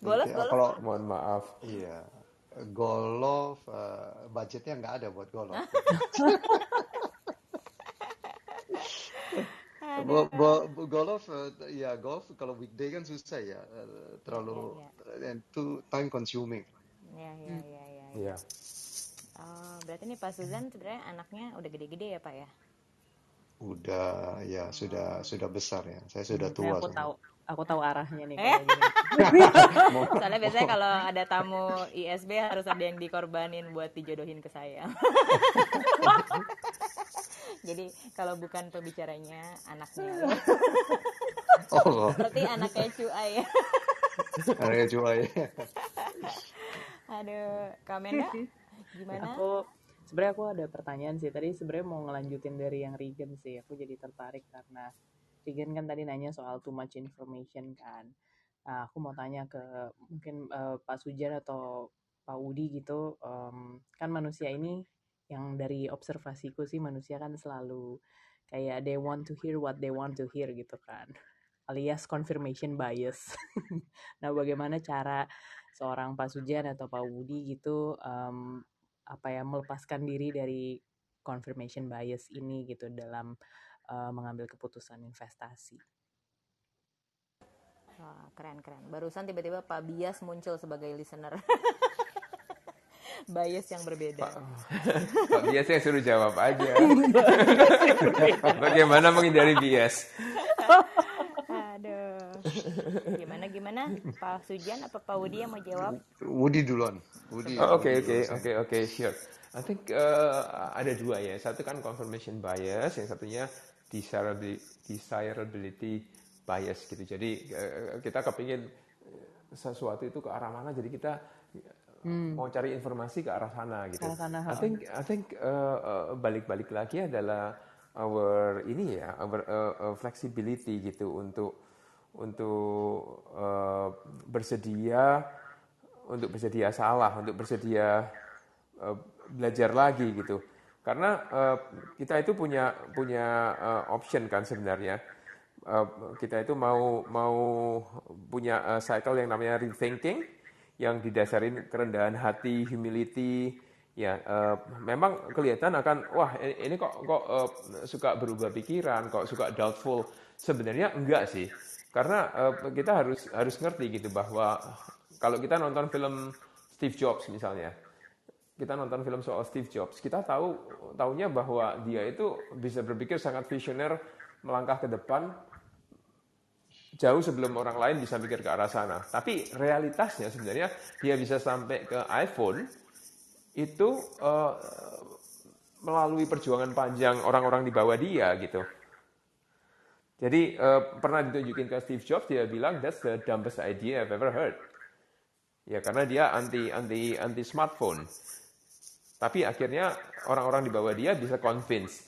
B: Golf,
D: Gitu.
B: golf.
D: Kalau
E: Mohon maaf.
D: iya golf eh, budgetnya nggak ada buat golf. (laughs) Bo, bo, bo- golf eh, ya golf kalau weekday kan susah ya eh, terlalu and too time consuming.
B: Ya, ya, ya, ya. ya.
E: Iya.
B: Oh, berarti nih Pak Suzan sebenarnya anaknya udah gede-gede ya Pak ya?
D: Udah ya sudah sudah besar ya. Saya sudah
A: Nah,
D: tua
A: aku
D: soalnya.
A: tahu aku tahu arahnya nih
B: Eh? (laughs) Soalnya biasanya kalau ada tamu ISB harus ada yang dikorbanin buat dijodohin ke saya. (laughs) Jadi kalau bukan pembicaranya anaknya.
D: Oh,
B: Berarti anaknya cuai ya.
D: anaknya cuai.
B: Aduh, Kamenda gimana?
A: Aku sebenarnya aku ada pertanyaan sih. Tadi sebenarnya mau ngelanjutin dari yang Regan sih. Aku jadi tertarik karena Regan kan tadi nanya soal too much information kan. Nah, aku mau tanya ke mungkin eh, Pak Sujan atau Pak Udi gitu. em, kan manusia ini yang dari observasiku sih manusia kan selalu kayak they want to hear what they want to hear gitu kan. Alias confirmation bias. (laughs) nah, bagaimana cara seorang Pak Sujan atau Pak Budi gitu em, apa ya melepaskan diri dari confirmation bias ini gitu dalam eh, mengambil keputusan investasi.
B: Wah, keren keren. Barusan tiba-tiba Pak Bias muncul sebagai listener. (laughs) Bias yang berbeda.
E: Pak Bias yang suruh jawab aja. (laughs) Bagaimana menghindari bias?
B: Aduh. Gimana gimana? Pak Sujan apa Pak Wudi yang mau jawab?
D: Woody duluan. Woody.
E: Oh, Oke oke oke oke sure. I think uh, ada dua ya. Satu kan confirmation bias, yang satunya desirability, desirability bias gitu. Jadi uh, kita kepingin sesuatu itu ke arah mana, jadi kita uh, mau cari informasi ke arah sana gitu.
A: Arah sana,
E: I think I think uh, uh, balik-balik lagi adalah our ini ya, our uh, uh, flexibility gitu untuk untuk uh, bersedia untuk bersedia salah, untuk bersedia uh, belajar lagi gitu. Karena uh, kita itu punya punya uh, option kan sebenarnya. Uh, kita itu mau mau punya uh, cycle yang namanya rethinking yang didasarin kerendahan hati, humility. Ya, uh, memang kelihatan akan wah ini ini kok kok uh, suka berubah pikiran, kok suka doubtful. Sebenarnya enggak sih. Karena uh, kita harus harus ngerti gitu bahwa kalau kita nonton film Steve Jobs misalnya, kita nonton film soal Steve Jobs, kita tahu tahunya bahwa dia itu bisa berpikir sangat visioner, melangkah ke depan jauh sebelum orang lain bisa mikir ke arah sana. Tapi realitasnya sebenarnya dia bisa sampai ke iPhone itu eh, melalui perjuangan panjang orang-orang di bawah dia gitu. Jadi eh, pernah ditunjukin ke Steve Jobs dia bilang that's the dumbest idea I've ever heard. Ya karena dia anti anti anti smartphone. Tapi akhirnya orang-orang di bawah dia bisa convince.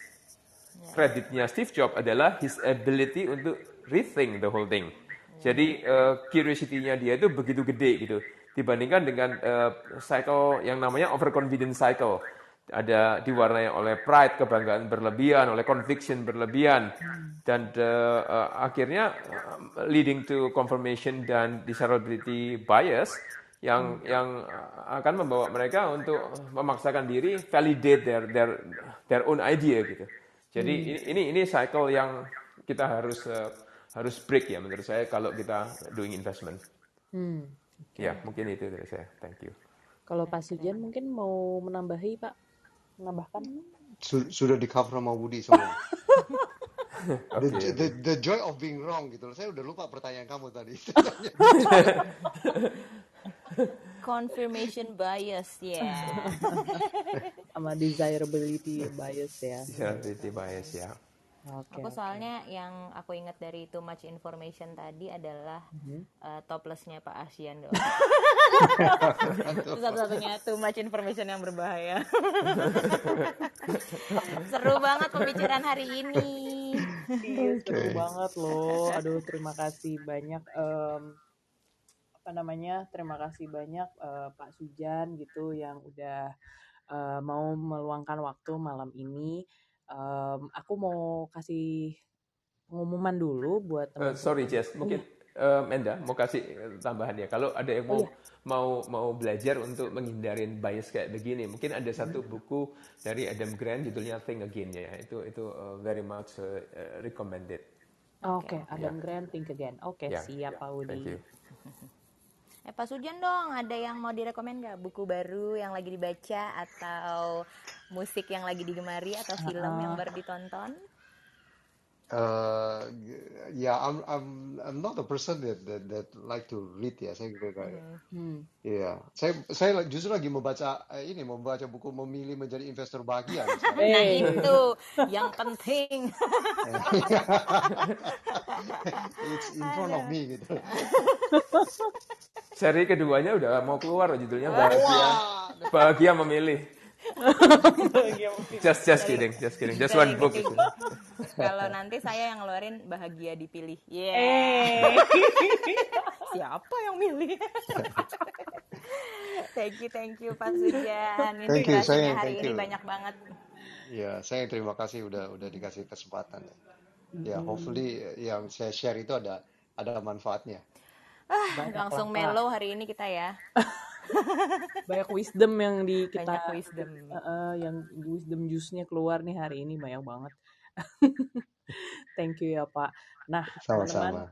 E: Kreditnya Steve Jobs adalah his ability untuk rethink the whole thing. Jadi eh, curiosity-nya dia itu begitu gede gitu dibandingkan dengan eh, cycle yang namanya overconfidence cycle. Ada diwarnai oleh pride, kebanggaan berlebihan, oleh conviction berlebihan, dan eh, eh, akhirnya leading to confirmation dan desirability bias yang yang akan membawa mereka untuk memaksakan diri validate their their their own idea gitu. Jadi ini ini ini cycle yang kita harus eh, harus break ya menurut saya kalau kita doing investment.
A: Hmm.
E: Ya, mungkin itu dari saya. Thank you.
A: Kalau Pak Sujan mungkin mau menambahi Pak, menambahkan?
D: Su- Sudah di cover sama Woody semua. (laughs) The, the, the joy of being wrong gitu loh. Saya udah lupa pertanyaan kamu tadi. (laughs) (laughs)
B: confirmation bias ya
A: sama desirability bias ya.
E: Disability bias ya.
A: Oke.
B: aku soalnya yang aku ingat dari too much information tadi adalah
A: Mhm.
B: eh, toplesnya Pak Asian doang (laughs) satu-satunya too much information yang berbahaya (laughs) seru banget pembicaraan hari ini
A: Iya, seru
D: Oke.
A: banget loh. Aduh, terima kasih banyak. em, apa namanya? Terima kasih banyak eh, Pak Sujan gitu yang udah eh, mau meluangkan waktu malam ini. Em, aku mau kasih pengumuman dulu buat
E: Eh, sorry
A: teman-teman.
E: Jess, mungkin eh, Menda mau kasih eh, tambahan ya. Kalau ada yang
A: Oh
E: mau
A: iya.
E: mau mau belajar untuk menghindarin bias kayak begini, mungkin ada satu buku dari Adam Grant judulnya Think Again ya. Itu itu eh, very much eh, recommended.
A: Oke,
E: Ya,
A: Adam Grant Think Again. Oke,
E: ya,
A: siap
E: ya.
A: Pak
E: Thank
A: Udi.
E: you.
B: Eh Pak Sujan dong, ada yang mau direkomend nggak? Buku baru yang lagi dibaca atau musik yang lagi digemari atau film yang
A: Heeh.
B: baru ditonton?
D: Uh, yeah, I'm I'm I'm not a person that that, that like to read ya. Saya juga kayak
B: Hmm.
D: Iya, saya saya justru lagi membaca eh, ini membaca buku memilih menjadi investor bahagia. (laughs)
B: Nah
A: Eh,
B: itu yang penting. (laughs)
D: It's in front of me gitu.
E: Seri keduanya udah mau keluar judulnya Bahagia Bahagia Memilih. (laughs) Just just kidding, just kidding. Just one book.
B: Kalau nanti saya yang ngeluarin bahagia dipilih. Yeah.
A: Eh. (laughs)
B: Siapa yang milih? (laughs) thank you, thank you Pak Sujan.
D: thank you, sayang,
B: hari
D: thank
B: ini
D: you.
B: banyak banget.
D: Ya, saya terima kasih udah udah dikasih kesempatan. Ya,
A: Mm-mm.
D: hopefully yang saya share itu ada ada manfaatnya.
B: Ah, langsung mellow hari ini kita ya. (laughs)
A: Banyak wisdom yang di
B: Banyak
A: kita
B: wisdom.
A: eh, eh, yang wisdom juice-nya keluar nih hari ini banyak banget. (laughs) Thank you ya Pak. Nah, teman-teman,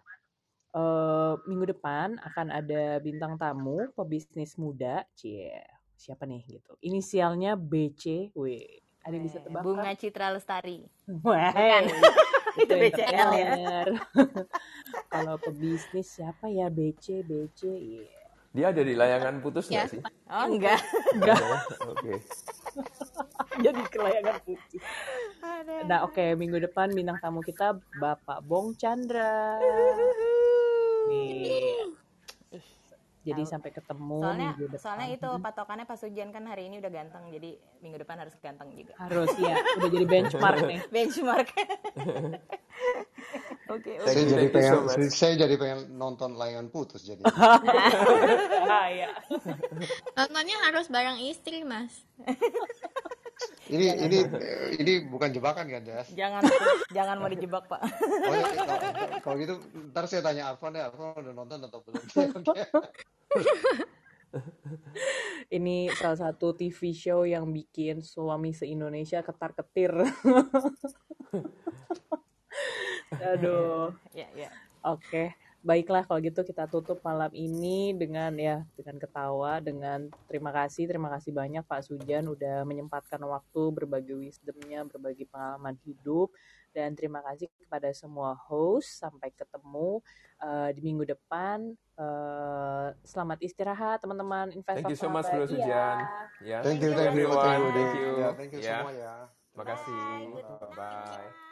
A: eh, minggu depan akan ada bintang tamu pebisnis muda, cie siapa nih gitu. Inisialnya BC, weh. Ada yang bisa
B: Eh,
A: tebak
B: Bunga
A: kan?
B: Citra Lestari.
A: Wah,
B: Bukan. (laughs)
A: itu
B: BCL ya.
A: Kalau pebisnis siapa ya BC, BC, iya.
E: Dia ada di layangan putus
C: Ya.
E: nggak sih?
B: Oh enggak.
A: Enggak,
E: ya? Oke.
A: jadi kelayangan putih.
B: Aduh.
A: Nah, oke, minggu depan bintang tamu kita Bapak Bong Chandra. Nih. Jadi
B: Tahu.
A: sampai ketemu
B: Soalnya
A: minggu depan.
B: soalnya itu patokannya Pak Sujan kan hari ini udah ganteng. Jadi minggu depan harus ganteng juga.
A: Harus ya, udah jadi benchmark (laughs) nih.
B: Benchmark. (laughs) (laughs) Oke,
E: Thank
D: Saya jadi
E: so
D: pengen saya jadi pengen nonton layangan putus jadi.
A: Bahaya.
C: Nontonnya harus bareng istri, Mas.
D: Ini ini ini bukan jebakan kan, Jas?
B: Jangan jangan mau dijebak, Pak.
D: Oh ya, kalau, kalau gitu ntar saya tanya Arfan deh, Arfan udah nonton atau belum? (laughs)
A: Ini salah satu TV show yang bikin suami se-Indonesia ketar-ketir. (laughs) Aduh.
B: ya, ya.
A: Oke, baiklah kalau gitu kita tutup malam ini dengan ya dengan ketawa, dengan terima kasih, terima kasih banyak Pak Sujan udah menyempatkan waktu berbagi wisdomnya, berbagi pengalaman hidup, dan terima kasih kepada semua host. Sampai ketemu eh, di minggu depan. Eh, selamat istirahat teman-teman investor
E: Thank you so much. Bro Sujan.
A: Iya.
E: Ya,
D: Thank you,
E: thank you
D: thank you, thank you,
E: Thank you.
D: ya, thank you
E: Ya,
D: semua ya.
B: Bye.
E: Uh,
B: night
E: Bye.
B: ya.